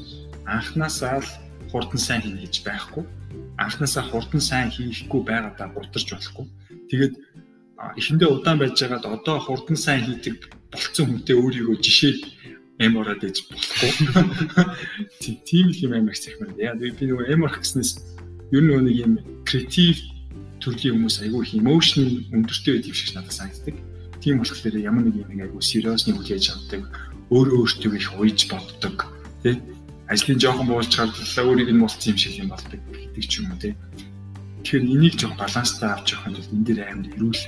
анханасаа л хурдан сайн хийнэ гэж байхгүй. Анханасаа хурдан сайн хийхгүй байгаадаа гутарч болохгүй. Тэгээд эхэндээ удаан байж байгаад одоо хурдан сайн хийдэг болцсон хүнтэй өөрийгөө жишээд эм ороод иж болохгүй. Тийм л юм амар сайхан. Яа би нөгөө эм орох гэснээс ер нь нэг юм креатив төрлийн хүмүүс айгүй их emotional өндөртэй байдаг шиг надад санагддаг Тийм болохоор ямар нэг юм айгу сериосны хүлээж авдаг, өөрөө өөртөө их уйж боддог, тий? Ажлын жоохон буулж гарлаа өөрийг нь муулсан юм шиг юм болдог гэдэг ч юм уу, тий? Тэгэхээр энийг жоохон баланстай авч явах нь энэ дээр амар эрүүл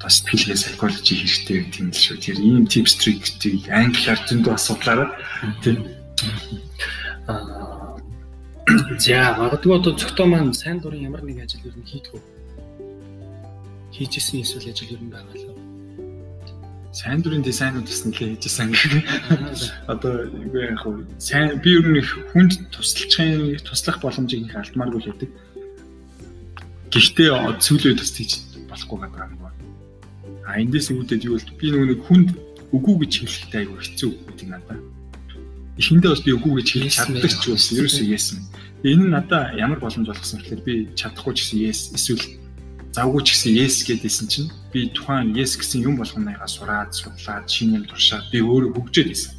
одоо сэтгэлгээ psychology хэрэгтэй гэдэг юм шүү. Тэр ийм tips trick-ийг англиар зөндөө асуудлаараа тий? Аа За магадгүй одоо зөвхөн маань сайн дурын ямар нэг ажил ер нь хийдгүү. Хийжсэн эсвэл ажил ер нь байгаа л. Сайн дурын дизайнууд гэсэн нэлээ хийжсэн гэх. Одоо үгүй яг хөө сайн би ер нь хүнд тусалчихын туслах боломжийг их алдмааргүй л байдаг. Гэхдээ цөөлөө тус хийж болохгүй гэдэг юм байна. А эндээс үүдээд юу бол би нэг хүнд үгүй гэж хэлэхдээ айгүй хэцүү гэдэг надад. Эхэндээ бас би үгүй гэж хэлж чаддаг ч бас ерөөсөө яасан. Энэ нь надад ямар боломж болгосон гэхээр би чадахгүй ч гэсэн yes эсвэл завгүй ч гэсэн yes гэдээсэн чинь би тухайн yes гэсэн юм болгоныгаа сураад судлаад шинэ юм туршаад би өөрөө хөгжөөд исэн.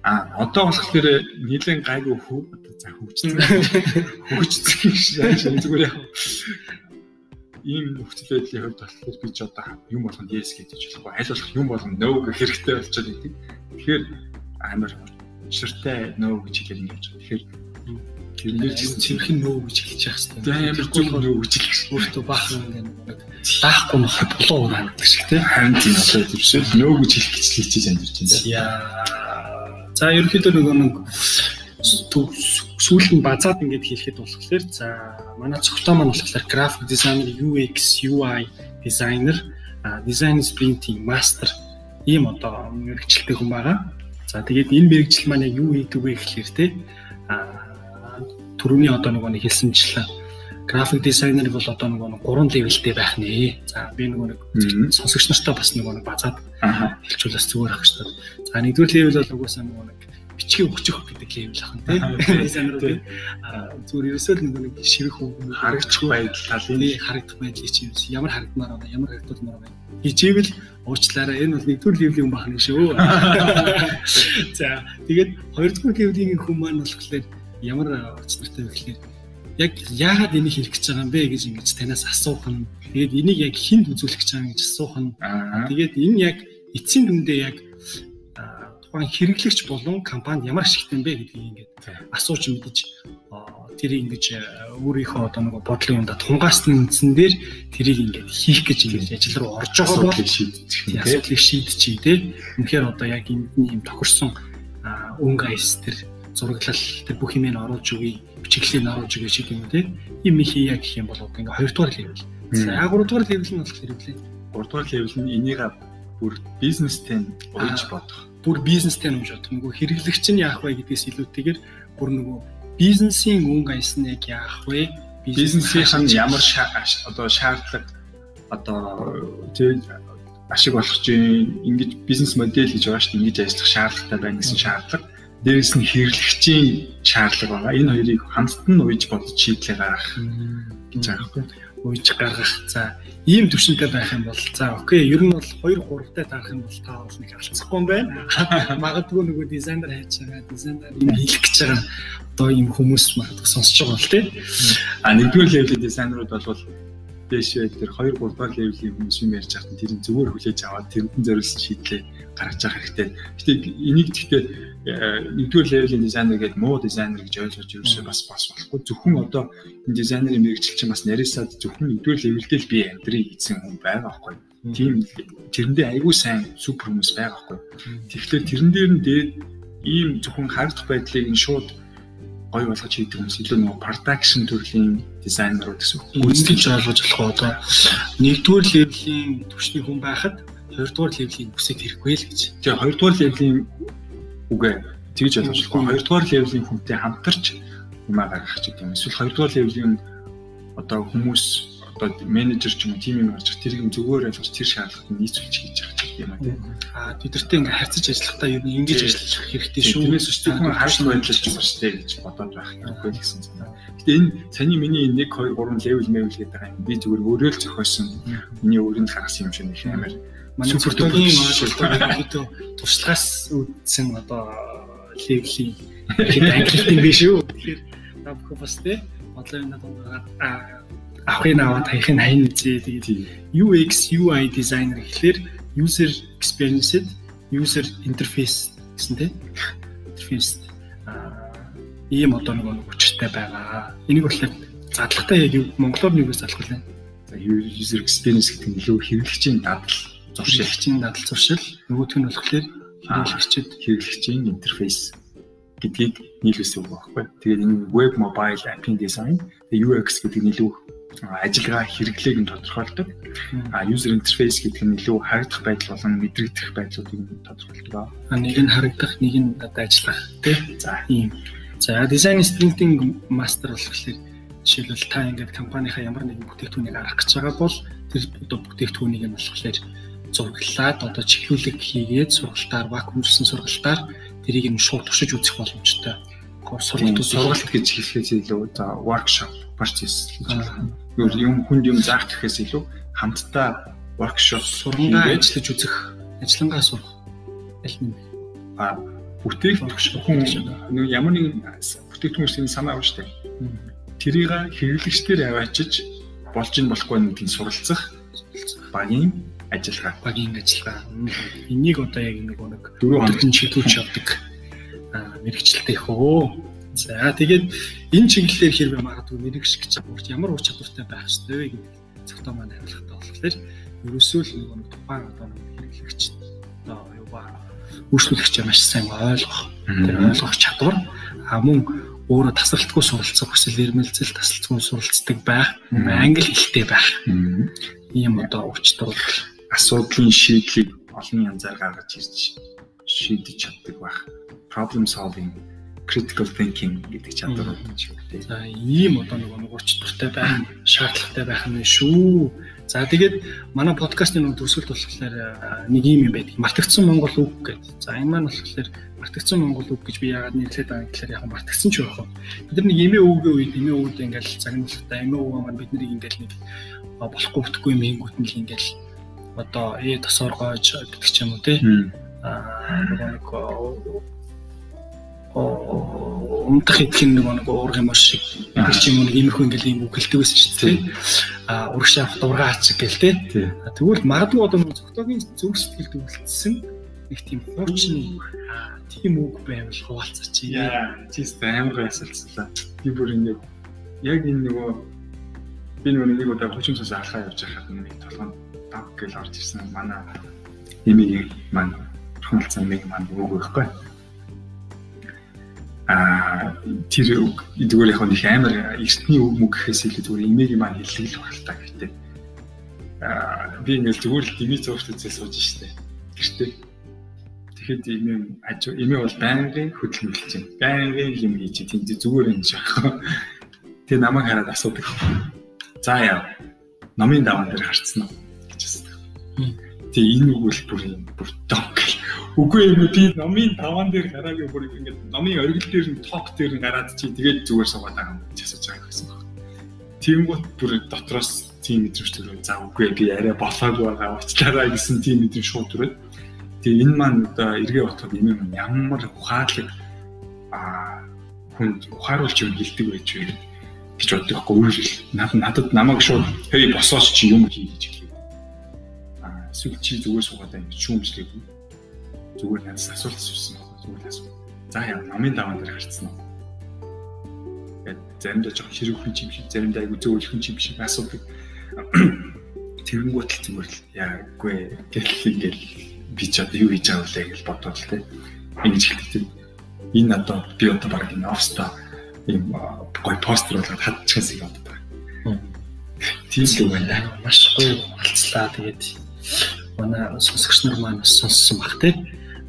А одоо болохоор нийлэн гайгүй хөө одоо за хөгжсөн. Хөгжсөн шиг зүгээр яг ийм нөхцөл байдлын хувьд болохоор би ч одоо юм болгонд yes гэж болохгүй. Аль болох юм болгонд no гэх хэрэгтэй болчиход байдаг. Тэгэхээр амар ширтэй no гэж хэлээд ингэж. Тэгэхээр ч цэвэрхэн no гэж хэлж яах хэрэгтэй. За амар зөв no гэж хэлэх. Өөртөө баахан ингээд даахгүй мах болоо унаандаг шиг тийм. Харин тийм одоо тийм no гэж хэлэх гэж хэлчихэж амьдэрч байна. Яа. За ерөнхийдөө нөгөө нэг сүүл нь базаад ингээд хэлэхэд болохоор за манай цогтоо маань болохоор график дизайнер UX UI дизайнер дизайн спринтинг мастер ийм одоо мэрэгчлээ хүн байгаа. За тэгээд энэ мэрэгжил маань яг юу хийдэг вэ гэхээр те түрүүний одоо нөгөө нэг хэлсэнчлээ график дизайнер бол одоо нөгөө гурван левелтэй байх нэ. За би нөгөө нэг сонсогч нартай бас нөгөө нэг базаад хэлжүүлээс зүгээр ах шүү дээ. За нэгдүгээр левел бол угаасаа нөгөө нэг бичгээ өгчих гэдэг левел ах нь тийм дизайнерууд зүгээр ерөөсөө л нэг ширэх үг харагдчих байдал талын харагдах байдлыг чи ямар харагдмаар байна? Ямар харагдуулмаар байна? Хичээвэл уучлаарай. Энэ бол нэгдүгээр левлийн хүн бахна шүү. За тэгээд хоёрдугаар левлийн хүн маань болохоор ямар учиртай вэ гэхээр яг яагаад энийг хийх гэж байгаа юм бэ гэж ингэж танаас асуух нь. Тэгээд энийг яг хүнд үзүүлэх гэж байгаа гэж асуух нь. Тэгээд энэ яг эцсийн дүндээ яг тухайн хэрэглэгч болон компанид ямар ашигтай юм бэ гэдгийг ингээд асууж мэдэж тэр ингэж өөрийнхөө одоо нэг бодлын юмда тунгаасны үндсэн дээр тэрийг ингээд хийх гэж ингэж ажил руу орж байгаа бол шийдчих асуудлыг шийдчихий те. Үнэхээр одоо яг нь юм тохирсон өнгө айс тэр зураглал тэр бүх юмыг оруулж өгье, бичиглэлийг оруулж өгье шиг юм те. Им хийя гэх юм бол одоо ингээд хоёрдугаар левел. За 3 дугаар левел нь болохоор хэвлээ. 3 дугаар левел нь энийг бүр бизнестэй уйж бодох бүр бизнестэй нэмж бодох. Нөгөө хэрэглэгч нь яах вэ гэдгээс илүүтэйгээр бүр нөгөө бизнесийн өнгө аяс нь яг яах вэ? Бизнесийн ямар одоо шаардлага одоо ашиг болох чинь ингэж бизнес модель гэж байгаа шүү дээ. Ингэж ажиллах шаардлагатай байна гэсэн шаардлага. Дээрээс нь хэрэглэгчийн шаардлага байгаа. Энэ хоёрыг хамтд нь уйж бодож шийдлээ гаргах гэж байгаа байхгүй уйж гаргах. За ийм төвшөнтэй байх юм бол за окей ер нь бол 2 3 тай таарах юм бол та бол нэг алцахгүй юм байна. Магадгүй нөгөө дизайнер хайж байгаа, дизайнер юм хийх гэж байгаа одоо ийм хүмүүс магадгүй сонсож байгаа бол тий. А нэгдүгээр левлийн дизайнерууд бол дэшээ тэр 2 3 дахь левлийн хүмүүс юм ярьж байхад тэр нь зүгээр хүлээж аваад тэрэндэн зориулсан шийдлээ гаргаж явах хэрэгтэй. Гэтэ энийг гэхдээ нэгдүгээр левелийн дизайнер гэдэг муу дизайнер гэж ойлгож ерөөсөө бас бас болохгүй. Зөвхөн одоо энэ дизайнерын мэрэгчлэл чинь бас нарийсаад зөвхөн нэгдүгээр левелдээ л би амьдрий гэсэн хүн байгаа байхгүй. Тийм тэрэндээ айгүй сайн супер хүмүүс байгаа байхгүй. Тэгэхээр тэрэн дээр нь дээд ийм зөвхөн харагдах байдлыг нь шууд гой болгож хийдэг хүмүүс илүү нөгөө production төрлийн дизайнерууд гэсэн үг. Гүйцэтгэж ойлгож болох одоо нэгдүгээр левелийн түвшний хүн байхад хоёрдугаар левелийн бүсэд хэрэггүй л гэж. Тэгээ хоёрдугаар левелийн үгээ тэгж болох. Хоёрдугаар левелийн хүнтэй хамтарч юмаа гаргах гэдэг юм. Эсвэл хоёрдугаар левелийн одоо хүмүүс одоо менежер ч юм уу тим юм гарч тэрийг зүгээр ойлгож тэр шаардлагад нийцүүлж хийж явах гэх юм аа тийм. Аа тэдэртэй ингээ харьцаж ажиллахдаа ер нь ингэж ажиллах хэрэгтэй шүү. Тэрнээс ч зөвхөн хааштай байдлаар ч юм шүү дээ гэж бодоод байх хэрэггүй л гэсэн санаа. Гэтэ энэ саний миний 1 2 3 левел мэвэл гэдэг байгаа юм. Би зүгээр өөрөө л зохиосон. Миний өөрөнд гаргасан юм шиг нэг амар манай цогтойгийн ойлголтоо туршлагаас үүдсэн одоо левлийн хэд ангилалт юм биш үү. Тэгэхээр та бүхэн бас тий бодлоо энэ дундаа авахын аваад хаяхын хайн үзээ тэгээд UX UI designer гэхлээр user experience user interface гэсэн тийм interface ийм одоо нэг хүчтэй байгаа. Энийг болохоор задлагатай яг монголоор гэж залах вэ? За user experience гэдэг нь илүү хэрэглэгчийн дадал зуршилчийн дадал зуршил нөгөөх нь болохоор хэрэглэгчд хэрэглэгчийн интерфейс гэдгийг нийлүүлсэн үг байхгүй. Тэгээд энэ web mobile app-ийн design, UX гэдэг нь илүү ажиллагаа хэрэглээг нь тодорхойлдог. А user interface гэдэг нь илүү харагдах байдал болон мэдрэгдэх байдлуудыг нь тодорхойлдог. Нэг нь харагдах, нэг нь одоо ажиллах тий. За ийм. За design sprint-ийн master болохоор жишээлбэл та ингээд компанийнхаа ямар нэгэн бүтээгдэхүүнийг арах гэж байгаа бол тэр одоо бүтээгдэхүүнийг нь болохоор зураглаад одоо чиглүүлэг хийгээд сургалтаар вакуумжсан сургалтаар тэрийг нь шууд туршиж үзэх боломжтой. Сургалт сургалт гэж хэлэхээс илүү за workshop процесс гэж байна. Юм хүнд юм заах гэхээс илүү хамтдаа workshop сургамжаа ажиллаж үзэх, ажиллангаа сурах аль нь а бүтээгдэхүүн хүн ямар нэгэн бүтээгдэхүүн санаа авна дээ. Тэрийг хэрэглэгчдэр аваачиж болж ин болохгүй гэдгийг суралцах багийн ажиллагаа. Багийн ажиллагаа. Энийг одоо яг нэг нэг дөрөв хоногт шийдвэрч явдаг. Мэрэгчлэлтэй хөө. За тэгээд энэ чиглэлээр хэрвээ магадгүй мэрэгш гэж урт ямар ур чадвартай байх ёстой вэ гэдэг зөвхөн маань хариулахтай болохоор ерөөсөө л нэг тухайн одоо хэрэглэгч одоо юу ба үйлчлүүлэгч маш сайн ойлгох тэр ойлгох чадвар. А мөн өөрөө тасралтгүй суралцах хүсэл эрмэлзэл тасралтгүй суралцдаг байх англи хэлтэй байх. Ийм одоо ур чадвар асуудлын шийдлийг олон янзаар гаргаж ирж шийдэж чаддаг байх. Problem solving, critical thinking гэдэг чадвар гэж үү. За ийм одоо нэг нэг учиртай байх шаардлагатай байх нь шүү. За тэгээд манай подкастын нэг төсөлд болохоор нэг юм юм байдаг. Мартагдсан Монгол үг гэдэг. За энэ маань болохоор мартагдсан Монгол үг гэж би яагаад нэрлээд байгаа гэхээр яг мартагдсан ч байх. Бид нар нэг эмээ өвгөө үед эмээ өвд ингээл загнуултаа эмээ өвгөө маань бид нарыг ингээл нэг болохгүй бүтгүй юм хийнгүүт нь ингээл одоо ээ тосоор гоож гэдэг ч юм уу тий. Аа нэг умдах идэх нэг нэг уурах юм шиг гэдэг ч юм уу нэг иймэрхүү ингээл ийм үг хэлдэг байсан шүү дээ. Аа урагш авах дургаа ачиг гэл тий. Тэгвэл магадгүй одоо зөвхтөгийн зөв сэтгэл төвлөлдсөн нэг тийм хуучны тийм үг байвал хуваалцаач. Яа, чист амар байсалцлаа. Би бүр ингэ яг энэ нөгөө би нөгөө нэг удаа хүчин цус алхаа явж байхад нэг толгойд даг гэж орж ирсэн манай эмигийн маань хөндлцэн нэг маань үг байхгүй. Аа тэр үг зүгээр яг нэг амар эртний үг мөг гэхээс илүү зүгээр эмигийн маань хэллэг л байна та гэхдээ. Аа би ингээл зүгээр л дими зурж үзээ сууж штэ. Гэртээ. Тэгэхэд эми аж эми бол байнгын хөдөлмөрлж байна. Байнгын юм хийж тийм зүгээр юм шиг. Тэгээ намайг хараад асуудаг. За яа. Номын даван дээр харцсан уу? Тэгээ энэ үг бол бүр юм бүр дог. Үгүй юм би номын таван дээр гараагүй бүр ингээд номын оргил дээр нь топ дээр нь гараад чи тэгээд зүгээр суугаад байгаа юм чи асууж байгаа гэсэн байна. Тэнгүүт бүр дотроос тийм мэдрэмж төрөө. За үгүй би арай болоогүй байгаа уучлаарай гэсэн тийм мэдрэмж шууд төрөө. Тэгээ энэ маань одоо эргээ бодоход юм ямар ухаалаг а хүн ухааруулж юм хэлдэг байж вэ гэж боддоггүй үйл надад намайг шууд хэй босооч чи юм хий гэж эсвэл чи зүгээр суугаад байна шүүмжлээгүй. Зүгээр надаас асуулт асуусан байна. Зүгээр асуу. За яа намын даван дээр гарцсан уу? Тэгээд заримдаа жоохон хэрүүхэн чим шиг, заримдаа айгу зөөлхөн чим шиг асуудаг. Тэрэнгүүт л зүгээр л яагүй гэл ингээл би ч одоо юу хийж байгаа вэ гэж бодоод л тээ. Ингэж хэлдэг. Энэ одоо би одоо баг энэ офста ийм гой постэр болоод хадчихсан юм одоо. Тийм л байна. Маш гоё болцлаа тэгээд манай сонсогч нар маань сонссон баг тий.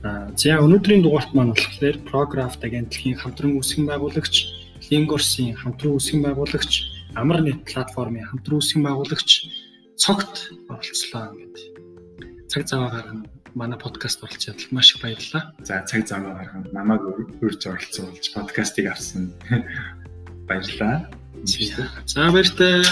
За өнөөдрийн дугаарт маань болохоор Prograph агентлагийн хамтран үүсгэн байгуулагч, Lingors-ийн хамтран үүсгэн байгуулагч, Амарнет платформын хамтран үүсгэн байгуулагч цогт оролцлоо ингээд. Цаг зав гаргана манай подкаст оролцож чадал маш их баярлалаа. За цаг зав гаргана намайг үрж оролцуулж подкастыг авсан баярлалаа. За баяртай.